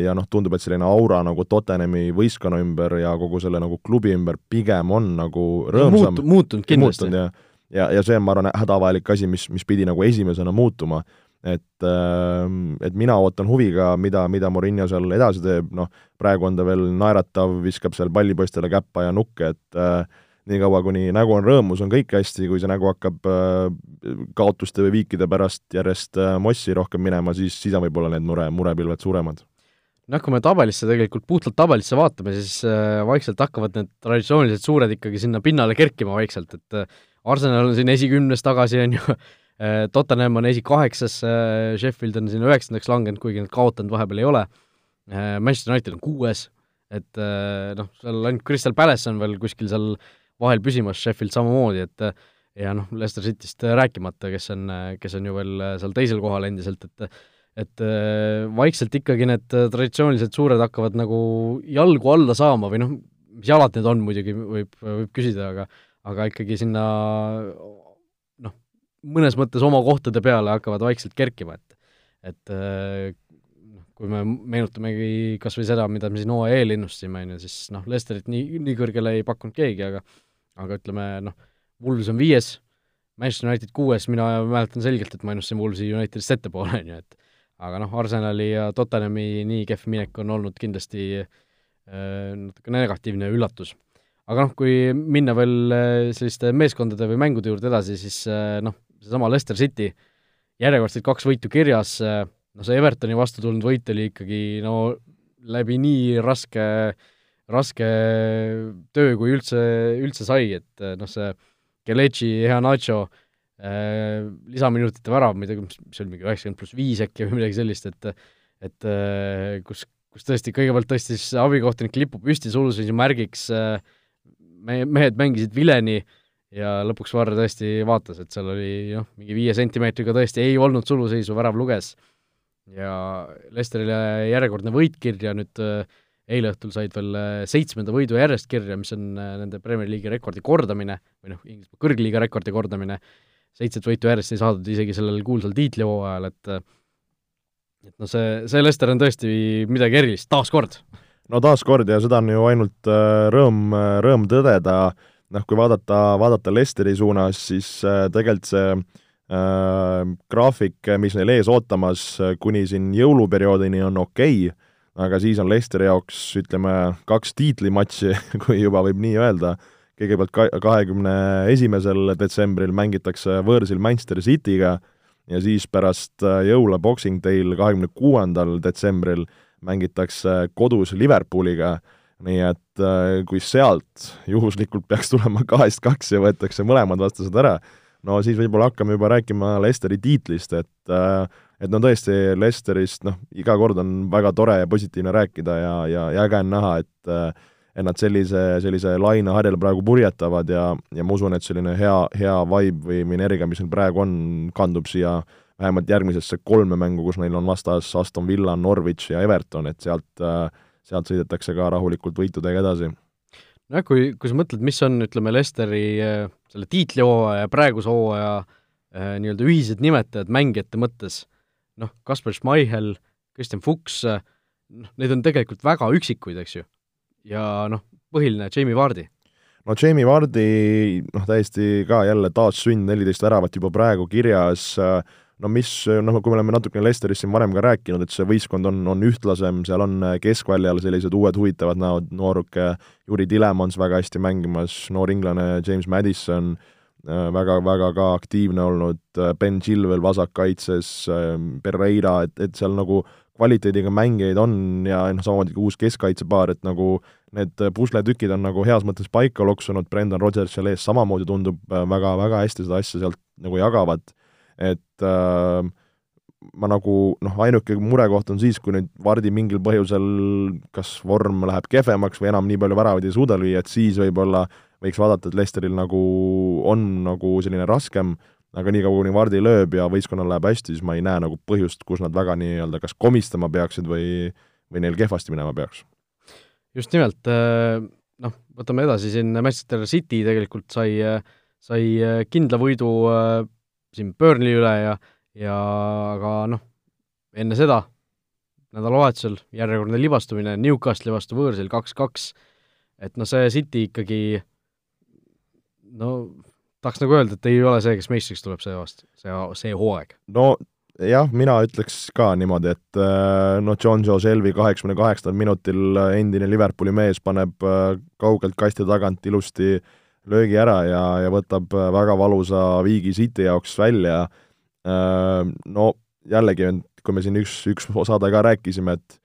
Speaker 3: ja noh, tundub, et selline aura nagu Tottenhami võistkonna ümber ja kogu selle nagu klubi ümber pigem on nagu rõõmsam
Speaker 2: Muut, muutunud kindlasti.
Speaker 3: ja, ja, ja see on, ma arvan, hädavajalik asi, mis, mis pidi nagu esimesena muutuma. et, ähm, et mina ootan huviga, mida, mida Murillo seal edasi teeb, noh, praegu on ta veel naeratav, viskab seal pallipoistele käppa ja nukke, et äh, niikaua, kuni nägu on rõõmus, on kõik hästi, kui see nägu hakkab äh, kaotuste või viikide pärast järjest äh, mossi rohkem minema, siis, siis on võib-olla need mure, murepilved suuremad.
Speaker 2: noh, kui me tabelisse tegelikult, puhtalt tabelisse vaatame, siis äh, vaikselt hakkavad need traditsioonilised suured ikkagi sinna pinnale kerkima vaikselt, et Arsenal on siin esikümnes tagasi, on ju, Tottenham on esikaheksas, Sheffield on sinna üheksandaks langenud, kuigi nad kaotanud vahepeal ei ole, Manchester United on kuues, et noh, seal ainult Crystal Palace on veel kuskil seal vahel püsimas, Sheffield samamoodi, et ja noh, Leicester Cityst rääkimata, kes on, kes on ju veel seal teisel kohal endiselt, et et vaikselt ikkagi need traditsioonilised suured hakkavad nagu jalgu alla saama või noh, mis jalad need on muidugi, võib, võib küsida, aga aga ikkagi sinna noh, mõnes mõttes oma kohtade peale hakkavad vaikselt kerkima, et et noh, kui me meenutamegi kas või seda, mida me siin hooaja eel ennustasime, on ju, siis noh, Lesterit nii, nii kõrgele ei pakkunud keegi, aga aga ütleme noh, Wools on viies, Manchester United kuues, mina mäletan selgelt, et ma ennustasin Woolsi Unitedist ettepoole, on ju, et aga noh, Arsenali ja Tottenhami nii kehv minek on olnud kindlasti äh, natuke negatiivne üllatus. aga noh, kui minna veel äh, selliste meeskondade või mängude juurde edasi, siis äh, noh, seesama Leicester City, järjekordselt kaks võitu kirjas, no see Evertoni vastu tulnud võit oli ikkagi no läbi nii raske äh, raske töö, kui üldse, üldse sai, et noh, see Kelechi, hea Nacho äh,, lisaminutite värav, ma ei tea, mis see oli, mingi üheksakümmend pluss viis äkki või midagi sellist, et et äh, kus, kus tõesti kõigepealt tõstis abikohtunik lipu püsti suluseisu märgiks, me-, mehed mängisid vileni ja lõpuks Varr tõesti vaatas, et seal oli noh, mingi viie sentimeetriga tõesti ei olnud suluseisu, värav luges. ja Lesterile järjekordne võit kirja, nüüd eile õhtul said veel seitsmenda võidu järjest kirja, mis on nende Premier League'i rekordi kordamine, või noh, Inglismaa kõrgliiga rekordi kordamine, seitset võitu järjest ei saadud isegi sellel kuulsal tiitlihooajal, et et noh, see, see Lester on tõesti midagi erilist, taaskord.
Speaker 3: no taaskord ja seda on ju ainult äh, rõõm, äh, rõõm tõdeda, noh, kui vaadata, vaadata Lesteri suunas, siis äh, tegelikult see äh, graafik, mis neil ees ootamas kuni siin jõuluperioodini, on okei. okay,, aga siis on Lesteri jaoks, ütleme, kaks tiitlimatši, kui juba võib nii öelda, kõigepealt ka-, kahekümne esimesel detsembril mängitakse võõrsil Manchester City'ga, ja siis pärast äh, jõule Boxing Day'l kahekümne kuuendal detsembril mängitakse kodus Liverpooliga, nii et äh, kui sealt juhuslikult peaks tulema kahest kaks ja võetakse mõlemad vastased ära, no siis võib-olla hakkame juba rääkima Lesteri tiitlist, et äh, et no tõesti, Lesterist noh, iga kord on väga tore ja positiivne rääkida ja, ja, ja äge on näha, et et nad sellise, sellise laine harjal praegu purjetavad ja, ja ma usun, et selline hea, hea vibe või, või energia, mis neil praegu on, kandub siia vähemalt järgmisesse kolme mängu, kus neil on vastas Aston Villa, Norwich ja Everton, et sealt, sealt sõidetakse ka rahulikult võitudega edasi.
Speaker 2: nojah, kui, kui sa mõtled, mis on, ütleme, Lesteri selle tiitlihooaja ja praeguse hooaja eh, nii-öelda ühised nimetajad mängijate mõttes, noh, Kaspar Schmeichel, Kristjan Fuchs, noh, neid on tegelikult väga üksikuid, eks ju. Ja noh, põhiline Jamie Vardi.
Speaker 3: no Jamie Vardi noh, täiesti ka jälle taassünd, neliteist väravat juba praegu kirjas, no mis, noh, kui me oleme natukene Lesterist siin varem ka rääkinud, et see võistkond on, on ühtlasem, seal on keskväljal sellised uued huvitavad näod, nooruke Juri Tilemans väga hästi mängimas, noor inglane James Madison, väga-väga ka aktiivne olnud, Ben Chilwell vasakkaitses, Pereira, et, et seal nagu kvaliteediga mängijaid on ja noh, samamoodi ka uus keskkaitsepaar, et nagu need pusletükid on nagu heas mõttes paika loksunud, Brendan Rodgers seal ees samamoodi tundub väga, väga hästi seda asja sealt nagu jagavad, et äh, ma nagu noh, ainuke murekoht on siis, kui nüüd Vardi mingil põhjusel kas vorm läheb kehvemaks või enam nii palju väravaid ei suuda lüüa, et siis võib-olla võiks vaadata, et Lesteril nagu on nagu selline raskem aga niikaua, kuni Vardi lööb ja võistkonnal läheb hästi, siis ma ei näe nagu põhjust, kus nad väga nii-öelda kas komistama peaksid või, või neil kehvasti minema peaks.
Speaker 2: just nimelt, äh, noh, võtame edasi siin, Manchester City tegelikult sai, sai kindla võidu äh, siin Burnley üle ja, ja aga noh, enne seda nädalavahetusel järjekordne libastumine Newcastle'i vastu võõrsil kaks-kaks, et noh, see City ikkagi no tahaks nagu öelda, et ei ole see, kes meistriks tuleb see aasta, see, see hooaeg.
Speaker 3: no jah, mina ütleks ka niimoodi, et noh, John Joe Shelby kaheksakümne kaheksandal minutil äh, endine Liverpooli mees paneb äh, kaugelt kasti tagant ilusti löögi ära ja, ja võtab väga valusa viigi City jaoks välja. No jällegi, kui me siin üks, üks saade ka rääkisime, et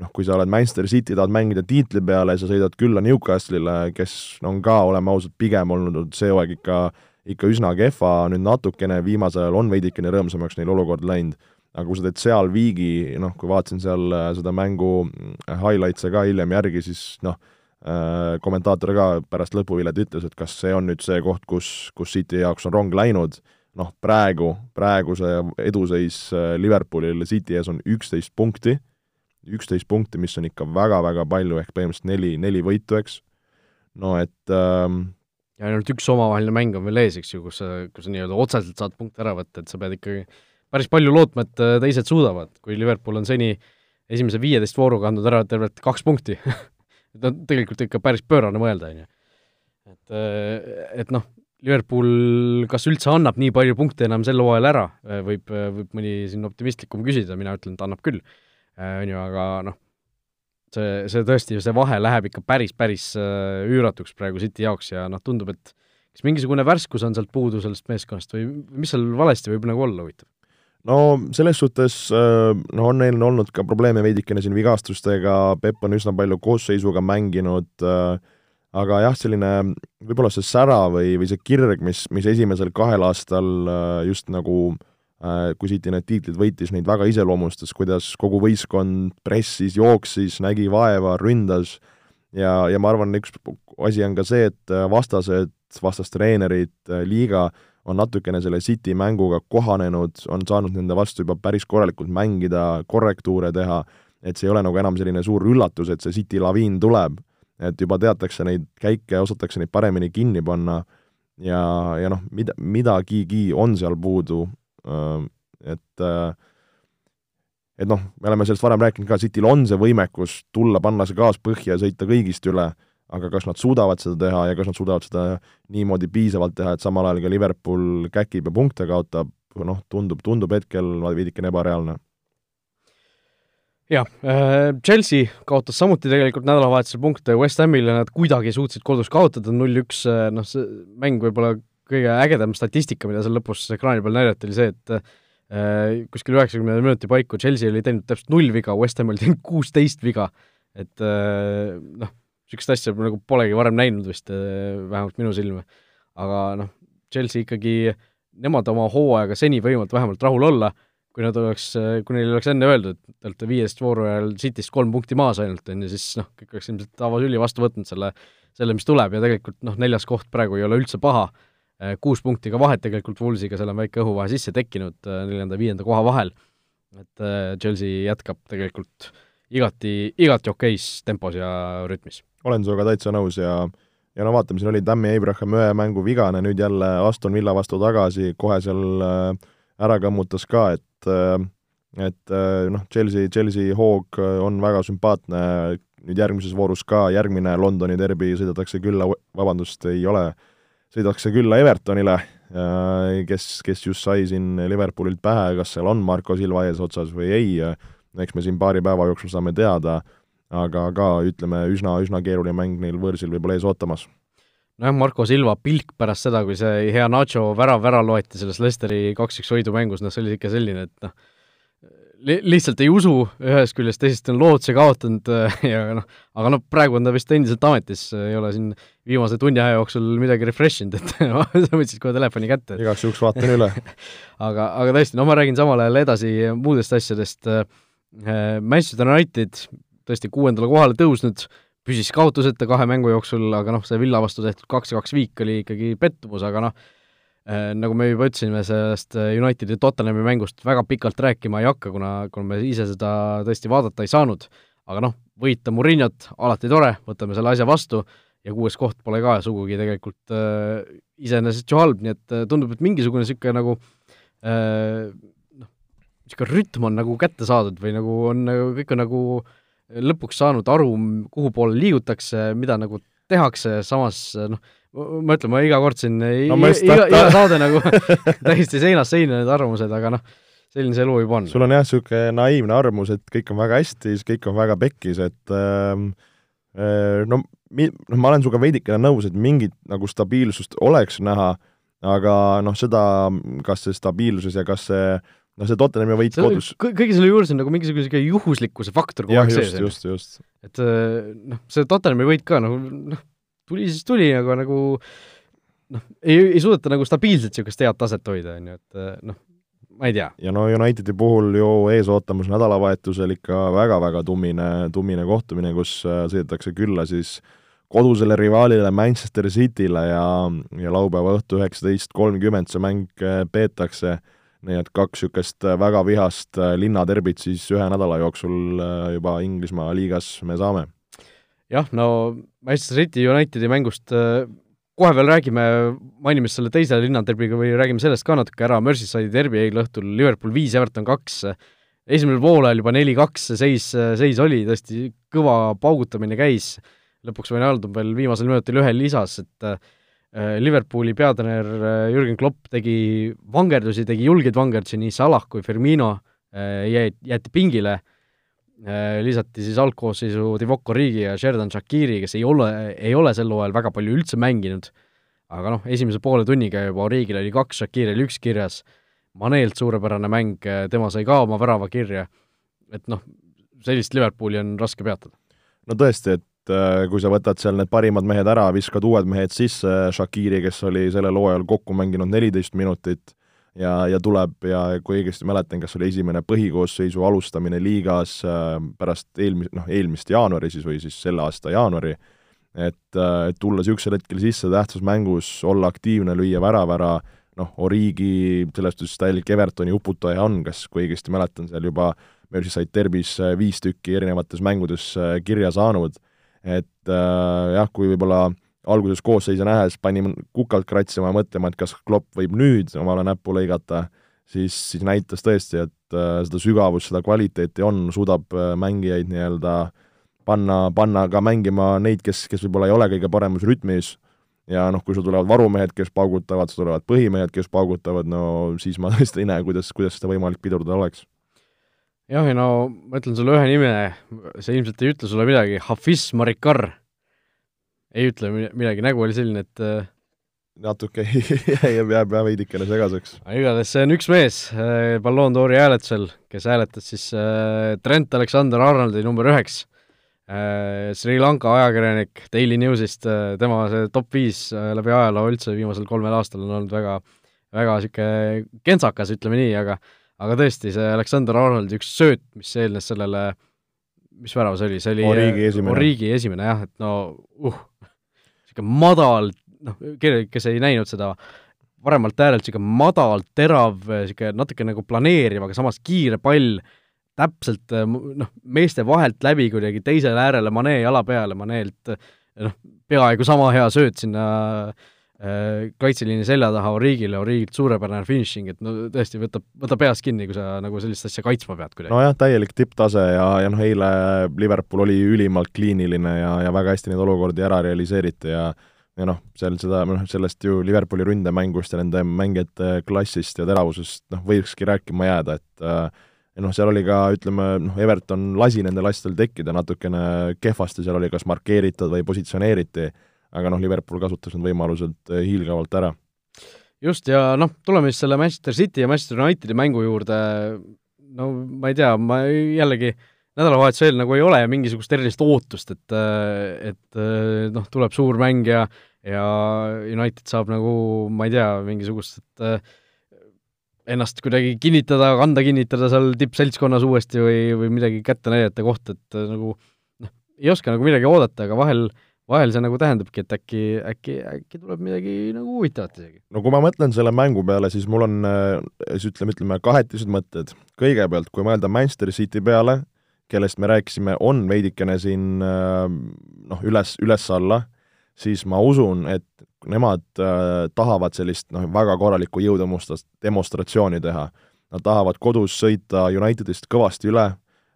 Speaker 3: noh, kui sa oled Manchester City, tahad mängida tiitli peale, sa sõidad külla Newcastle'ile, kes on ka, oleme ausad, pigem olnud see hooaeg ikka, ikka üsna kehva, nüüd natukene viimasel ajal on veidikene rõõmsamaks neil olukord läinud, aga kui sa teed seal viigi, noh, kui vaatasin seal äh, seda mängu äh, highlights'e ka hiljem järgi, siis noh, äh, kommentaator ka pärast lõpuvilet ütles, et kas see on nüüd see koht, kus, kus City jaoks on rong läinud, noh, praegu, praegu see eduseis Liverpoolil City ees on üksteist punkti üksteist punkti, mis on ikka väga-väga palju, ehk põhimõtteliselt neli, neli võitu, eks, no et ähm,
Speaker 2: ja ainult üks omavaheline mäng on veel ees, eks ju, kus sa, kus sa nii-öelda otseselt saad punkte ära võtta, et sa pead ikkagi päris palju lootma, et äh, teised suudavad, kui Liverpool on seni esimese viieteist vooruga andnud ära tervelt kaks punkti et on tegelikult ikka päris pöörane mõelda, on ju. et, äh, et noh, Liverpool kas üldse annab nii palju punkte enam sel hooajal ära, võib, võib mõni siin optimistlikum küsida, mina ütlen, et annab küll on ju, aga noh, see, see tõesti, see vahe läheb ikka päris, päris äh, üüratuks praegu City jaoks ja noh, tundub, et kas mingisugune värskus on sealt puudu sellest meeskonnast või mis seal valesti võib nagu olla, huvitav?
Speaker 3: no selles suhtes äh, no on neil olnud ka probleeme veidikene siin vigastustega, Pepp on üsna palju koosseisuga mänginud, aga jah, selline võib-olla see sära või, või see kirg, mis, mis esimesel kahel aastal just nagu kui City need tiitlid võitis, neid väga iseloomustas, kuidas kogu võistkond pressis, jooksis, nägi vaeva, ründas. Ja, ja ma arvan, üks asi on ka see, et vastased, vastastreenerid, liiga on natukene selle City mänguga kohanenud, on saanud nende vastu juba päris korralikult mängida, korrektuure teha, et see ei ole nagu enam selline suur üllatus, et see City laviin tuleb, et juba teatakse neid käike, osatakse neid paremini kinni panna. Ja, ja noh, mida, midagigi on seal puudu, et et noh, me oleme sellest varem rääkinud ka, Cityl on see võimekus tulla, panna see gaas põhja ja sõita kõigist üle, aga kas nad suudavad seda teha ja kas nad suudavad seda niimoodi piisavalt teha, et samal ajal ka Liverpool käkib ja punkte kaotab, noh, tundub, tundub hetkel veidikene ebareaalne.
Speaker 2: Jah, äh, Chelsea kaotas samuti tegelikult nädalavahetusel punkte West Hamile, nad kuidagi suutsid kodus kaotada null-üks, äh, noh, see mäng võib-olla kõige ägedam statistika, mida seal lõpus ekraani peal näidati, oli see, et äh, kuskil üheksakümne minuti paiku Chelsea oli teinud täpselt null viga, West Ham oli teinud kuusteist viga. et äh, noh, niisugust asja nagu polegi varem näinud vist äh,, vähemalt minu silme. aga noh, Chelsea ikkagi, nemad oma hooajaga seni võivad vähemalt rahul olla kui nad oleks, kui neile oleks enne öeldud, et te olete viiest vooru ajal Cityst kolm punkti maas ainult, on ju, siis noh, kõik oleks ilmselt avasüli vastu võtnud selle, selle, mis tuleb ja tegelikult noh, neljas koht praegu ei ole üldse paha, kuus punkti ka vahet tegelikult Woolsiga, seal on väike õhuvahe sisse tekkinud neljanda-viienda koha vahel, et Chelsea jätkab tegelikult igati, igati okeis tempos ja rütmis.
Speaker 3: olen sinuga täitsa nõus ja ja no vaatame, siin oli Tammy Abraham ühe mängu vigane, nüüd jälle Aston Villa vastu tagasi, kohe seal ära kammutas ka, et et äh, äh, noh, Chelsea, Chelsea hoog äh, on väga sümpaatne, nüüd järgmises voorus ka, järgmine Londoni derbi sõidetakse külla, vabandust, ei ole, sõidetakse külla Evertonile, kes, kes just sai siin Liverpoolilt pähe, kas seal on Marko Silva eesotsas või ei, eks me siin paari päeva jooksul saame teada, aga ka ütleme, üsna, üsna keeruline mäng neil võõrsil võib-olla ees ootamas.
Speaker 2: Nojah, Marko Silva pilk pärast seda, kui see hea Nacho värav ära loeti selles Lesteri kaks-üks võidumängus, noh, see oli ikka selline, et noh, li-, lihtsalt ei usu ühest küljest, teisest on lootuse kaotanud ja noh, aga noh, praegu on ta vist endiselt ametis, ei ole siin viimase tunni aja jooksul midagi refresh inud, et sa võtsid kohe telefoni kätte.
Speaker 3: igaks juhuks vaatan üle
Speaker 2: aga, aga tõesti, no ma räägin samal ajal edasi muudest asjadest, Manchester United tõesti kuuendale kohale tõusnud, püsis kaotuseta kahe mängu jooksul, aga noh, see Villa vastu tehtud kaks-kaks viik oli ikkagi pettumus, aga noh, nagu me juba ütlesime, sellest Unitedi Tottenhami mängust väga pikalt rääkima ei hakka, kuna, kuna me ise seda tõesti vaadata ei saanud, aga noh, võita Murinot, alati tore, võtame selle asja vastu. Ja kuues koht pole ka sugugi tegelikult äh, iseenesest ju halb, nii et äh, tundub, et mingisugune niisugune nagu äh, noh, niisugune rütm on nagu kätte saadud või nagu on, kõik on nagu äh, lõpuks saanud aru, kuhu poole liigutakse, mida nagu tehakse, samas noh, ma ütlen, ma iga kord siin no, iga, iga saade nagu täiesti seinast seina need arvamused, aga noh, selline see elu juba on.
Speaker 3: sul on jah, niisugune naiivne arvamus, et kõik on väga hästi, kõik on väga pekkis, et äh, no mi-, noh, ma olen sinuga veidikene nõus, et mingit nagu stabiilsust oleks näha, aga noh, seda, kas see stabiilsus ja kas see äh, no see Tottenhami võit kodus
Speaker 2: kõige selle juures on nagu mingisugune niisugune juhuslikkuse faktor kogu aeg
Speaker 3: sees. just, just.
Speaker 2: et äh, noh, see Tottenhami võit ka nagu noh, tuli siis tuli, aga nagu noh, ei, ei suudeta nagu stabiilselt niisugust head taset hoida, on ju, et äh, noh, ma ei tea.
Speaker 3: ja no Unitedi puhul ju ees ootamas nädalavahetusel ikka väga-väga tummine, tummine kohtumine, kus äh, sõidetakse külla siis kodusele rivaalile Manchester Cityle ja, ja laupäeva õhtu üheksateist kolmkümmend see mäng peetakse äh, nii et kaks niisugust väga vihast linnaderbit siis ühe nädala jooksul juba Inglismaa liigas me saame.
Speaker 2: Jah, no Manchester City Unitedi mängust kohe veel räägime, mainime selle teise linnaderbiga või räägime sellest ka natuke ära, Merseyside'i derbi eile õhtul, Liverpool viis, Everton kaks, esimesel poolajal juba neli-kaks see seis, seis oli, tõesti kõva paugutamine käis, lõpuks Wijnaldum veel viimasel minutil ühe lisas, et äh, Äh, Liverpooli peatreener äh, Jürgen Klopp tegi vangerdusi, tegi julgeid vangerdusi, nii Salah kui Firmino äh, jäid, jäeti pingile, lisati siis algkoosseisu Divock Origi ja Sheridan Shakiri, kes ei ole, ei ole sel hooajal väga palju üldse mänginud, aga noh, esimese poole tunniga juba Origil oli kaks, Shakiril üks kirjas, Maneelt suurepärane mäng, tema sai ka oma värava kirja, et noh, sellist Liverpooli on raske peatada.
Speaker 3: no tõesti, et et äh, kui sa võtad seal need parimad mehed ära, viskad uued mehed sisse, Shakiri, kes oli sellel hooajal kokku mänginud neliteist minutit, ja, ja tuleb ja kui õigesti mäletan, kas oli esimene põhikoosseisu alustamine liigas äh, pärast eelmis-, noh, eelmist jaanuari siis või siis selle aasta jaanuari, et, äh, et tulla niisugusel hetkel sisse tähtsas mängus, olla aktiivne, lüüa värav ära, noh, Origi selles suhtes täielik Evertoni uputaja on, kas, kui õigesti mäletan, seal juba Merseyside derbis viis tükki erinevates mängudes kirja saanud, et äh, jah, kui võib-olla äh, alguses koosseise nähes panin kukalt kratsima ja mõtlema, et kas Klopp võib nüüd omale näppu lõigata, siis, siis näitas tõesti, et äh, seda sügavust, seda kvaliteeti on, suudab äh, mängijaid nii-öelda panna, panna ka mängima neid, kes, kes võib-olla ei ole kõige paremas rütmis, ja noh, kui sul tulevad varumehed, kes paugutavad, sul tulevad põhimehed, kes paugutavad, no siis ma tõesti ei näe, kuidas, kuidas seda võimalik pidurdada oleks.
Speaker 2: jah, ja no ma ütlen sulle ühe nime, see ilmselt ei ütle sulle midagi, Hafiz Marikar ei ütle midagi, nägu oli selline, et äh,
Speaker 3: natuke jääb, jääb veidikene segaseks.
Speaker 2: igatahes see on üks mees äh, Ballon d'Ori hääletusel, kes hääletas siis äh, Trent Alexander-Arnoldi number üheks. Sri Lanka ajakirjanik Daily Newsist tema see top viis läbi ajaloo üldse viimasel kolmel aastal on olnud väga, väga niisugune kentsakas, ütleme nii, aga aga tõesti, see Alexander Arnoldi üks sööt, mis eelnes sellele mis värav see oli, see oli
Speaker 3: Origi esimene,
Speaker 2: Origi esimene jah, et no uh, niisugune madal, noh, kes ei näinud seda paremalt äärelt, niisugune madal, terav, niisugune natuke nagu planeeriv, aga samas kiire pall, täpselt noh, meeste vahelt läbi kuidagi teisele äärele Manee jala peale, Maneelt noh, peaaegu sama hea sööt sinna äh, kaitseliini selja taha Origile, Origilt suurepärane finišing, et no tõesti, võtab, võta peast kinni, kui sa nagu sellist asja kaitsma pead kuidagi.
Speaker 3: nojah, täielik tipptase ja, ja noh, eile Liverpool oli ülimalt kliiniline ja, ja väga hästi neid olukordi ära realiseeriti ja ja noh, seal seda, noh sellest ju Liverpooli ründemängust ja nende mängijate klassist ja teravusest noh, võikski rääkima jääda, et äh, ja noh, seal oli ka, ütleme, noh, Everton lasi nendel asjadel tekkida natukene kehvasti, seal oli kas markeeritud või positsioneeriti, aga noh, Liverpool kasutas need võimalused äh, hiilgavalt ära.
Speaker 2: just, ja noh, tuleme siis selle Manchester City ja Manchester Unitedi mängu juurde, no ma ei tea, ma jällegi nädalavahetuse eel nagu ei ole mingisugust erilist ootust, et, äh, et äh, noh, tuleb suur mäng ja ja United saab nagu, ma ei tea, mingisugust äh, ennast kuidagi kinnitada, kanda kinnitada seal tippseltskonnas uuesti või, või midagi kätte näidata kohta, et äh, nagu noh, ei oska nagu midagi oodata, aga vahel, vahel see nagu tähendabki, et äkki, äkki, äkki tuleb midagi nagu huvitavat isegi.
Speaker 3: no kui ma mõtlen selle mängu peale, siis mul on äh, siis ütleme, ütleme kahetised mõtted. kõigepealt, kui mõelda Manchester City peale, kellest me rääkisime, on veidikene siin äh, noh, üles, üles-alla, siis ma usun, et nemad äh, tahavad sellist noh, väga korralikku jõudemonstrast-, demonstratsiooni teha. Nad tahavad kodus sõita Unitedist kõvasti üle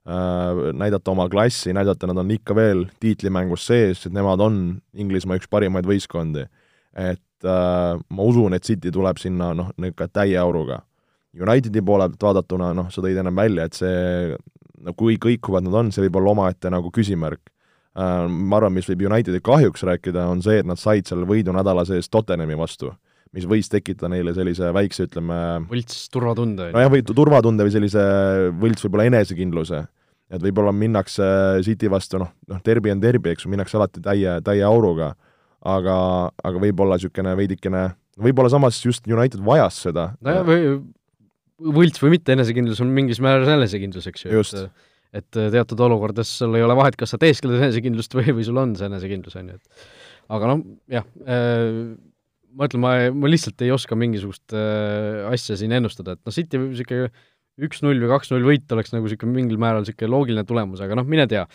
Speaker 3: näidata oma klassi, näidata, nad on ikka veel tiitlimängus sees, et nemad on Inglismaa üks parimaid võistkondi. et äh, ma usun, et City tuleb sinna noh, niisugune täie auruga. Unitedi poole pealt vaadatuna, noh, sa tõid ennem välja, et see, no kui kõikuvad nad on, see võib olla omaette nagu küsimärk Äh, ma arvan, mis võib Unitedi kahjuks rääkida, on see, et nad said selle võidu nädala sees Tottenhami vastu, mis võis tekitada neile sellise väikse, ütleme
Speaker 2: võlts turvatunde.
Speaker 3: nojah, või turvatunde või sellise võlts võib-olla enesekindluse. et võib-olla minnakse City vastu, noh, noh, derbi on derbi, eks ju, minnakse alati täie, täie auruga, aga, aga võib-olla niisugune veidikene, võib-olla samas just United vajas seda.
Speaker 2: nojah, või võlts või mitte enesekindlus on mingis määras enesekindlus, eks ju.
Speaker 3: just
Speaker 2: et äh, teatud olukordades sul ei ole vahet, kas sa teeskled enesekindlust või, või sul on see enesekindlus, on ju, et aga noh, jah äh,, ma ütlen, ma, ma lihtsalt ei oska mingisugust äh, asja siin ennustada, et noh, City niisugune üks-null või kaks-null võit oleks nagu niisugune mingil määral niisugune loogiline tulemus, aga noh, mine tea.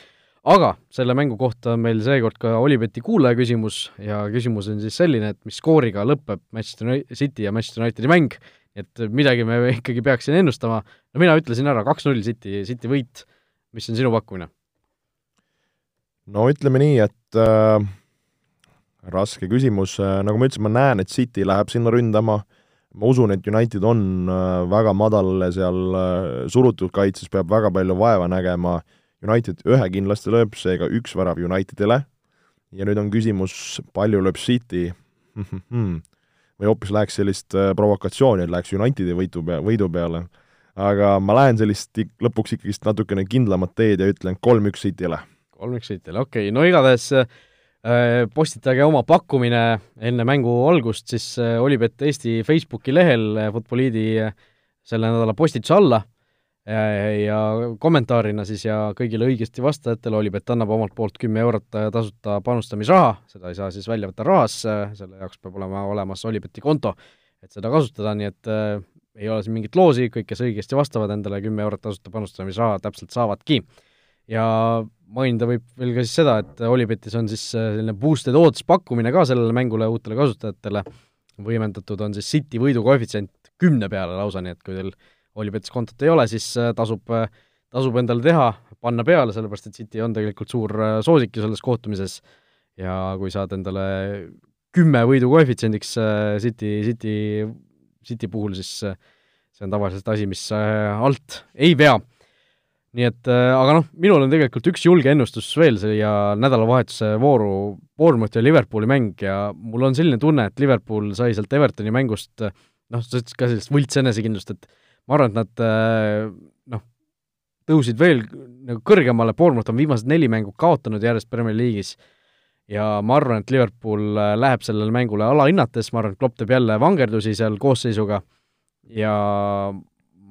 Speaker 2: aga selle mängu kohta on meil seekord ka Olibeti kuulaja küsimus ja küsimus on siis selline, et mis skooriga lõpeb Manchester City ja Manchester Unitedi mäng, et midagi me ikkagi peaks siin ennustama, no mina ütlesin ära, kaks-null City, City võit mis on sinu pakkumine?
Speaker 3: no ütleme nii, et äh, raske küsimus, äh, nagu ma ütlesin, ma näen, et City läheb sinna ründama, ma usun, et United on äh, väga madal seal äh, surutud kaitses, peab väga palju vaeva nägema, United ühe kindlasti lööb, seega üks värav Unitedile, ja nüüd on küsimus, palju lööb City? Või hoopis läheks sellist provokatsiooni, et läheks Unitedi võitu pea, võidu peale. Aga ma lähen sellist lõpuks ikkagist natukene kindlamat teed ja ütlen kolm-üks City'le.
Speaker 2: kolm-üks City'le, okei okay., no igatahes postitage oma pakkumine enne mängu algust siis Olipet Eesti Facebooki lehel Futboliidi selle nädala postituse alla ja kommentaarina siis ja kõigile õigesti vastajatele Olipet annab omalt poolt kümme eurot tasuta panustamisraha, seda ei saa siis välja võtta rahas, selle jaoks peab olema olemas Olipeti konto, et seda kasutada, nii et äh, ei ole siin mingit loosi, kõik, kes õigesti vastavad endale kümme eurot tasuta panustamisraha, täpselt saavadki. ja mainida võib veel ka siis seda, et Olipetis on siis selline boosted odds pakkumine ka sellele mängule uutele kasutajatele, võimendatud on siis City võidukoefitsient kümne peale lausa, nii et kui teil Olipetis kontot ei ole, siis äh, tasub, äh, tasub endale teha, panna peale, sellepärast et City on tegelikult suur äh, soosik ju selles kohtumises ja kui saad endale kümme võidu koefitsiendiks City, City, City puhul, siis see on tavaliselt asi, mis alt ei vea. Nii et aga noh, minul on tegelikult üks julge ennustus veel siia nädalavahetuse vooru, Bournemouthi ja Liverpooli mäng ja mul on selline tunne, et Liverpool sai sealt Evertoni mängust noh, ka sellist võlts enesekindlust, et ma arvan, et nad äh, noh, tõusid veel nagu kõrgemale, Bournemouth on viimased neli mängu kaotanud järjest Premier League'is ja ma arvan, et Liverpool äh, läheb sellele mängule alahinnates, ma arvan, et Klopp teeb jälle vangerdusi seal koosseisuga ja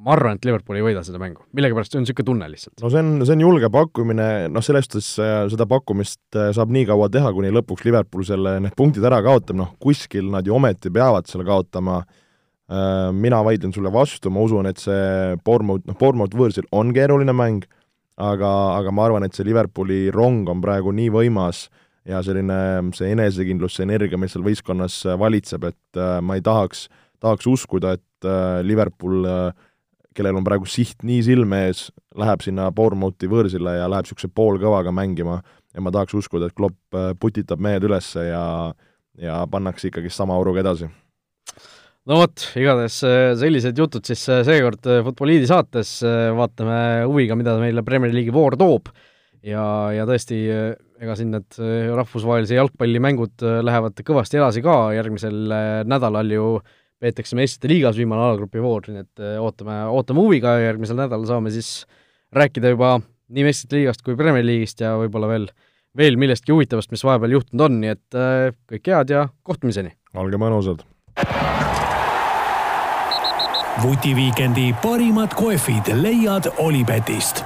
Speaker 2: ma arvan, et Liverpool ei võida seda mängu, millegipärast see on niisugune tunne lihtsalt.
Speaker 3: no see on, see on julge pakkumine, noh, selles suhtes äh, seda pakkumist saab nii kaua teha, kuni lõpuks Liverpool selle, need punktid ära kaotab, noh kuskil nad ju ometi peavad selle kaotama. Äh, Äh, mina vaidlen sulle vastu, ma usun, et see Bournemouth, noh, Bournemouth võõrsil on keeruline mäng, aga, aga ma arvan, et see Liverpooli rong on praegu nii võimas ja selline see enesekindlus, see energia, mis seal võistkonnas valitseb, et äh, ma ei tahaks, tahaks uskuda, et äh, Liverpool kellel on praegu siht nii silme ees, läheb sinna Bournemouthi võõrsile ja läheb niisuguse poolkõvaga mängima ja ma tahaks uskuda, et Klopp putitab mehed üles ja ja pannakse ikkagi sama auruga edasi.
Speaker 2: No vot, igatahes äh, sellised jutud siis äh, seekord äh, Futboliidi saates, vaatame huviga, mida meile Premier League'i voor toob. Ja, ja tõesti, ega siin need rahvusvahelise jalgpallimängud lähevad kõvasti edasi ka, järgmisel nädalal ju peetakse meistrite liigas viimane alagrupi voor, nii et ootame, ootame huviga ja järgmisel nädalal saame siis rääkida juba nii meistrite liigast kui Premier League'ist ja võib-olla veel, veel millestki huvitavast, mis vahepeal juhtunud on, nii et kõike head ja kohtumiseni!
Speaker 3: olge mõnusad!
Speaker 1: vutiviikendi parimad kohvid leiad Olipetist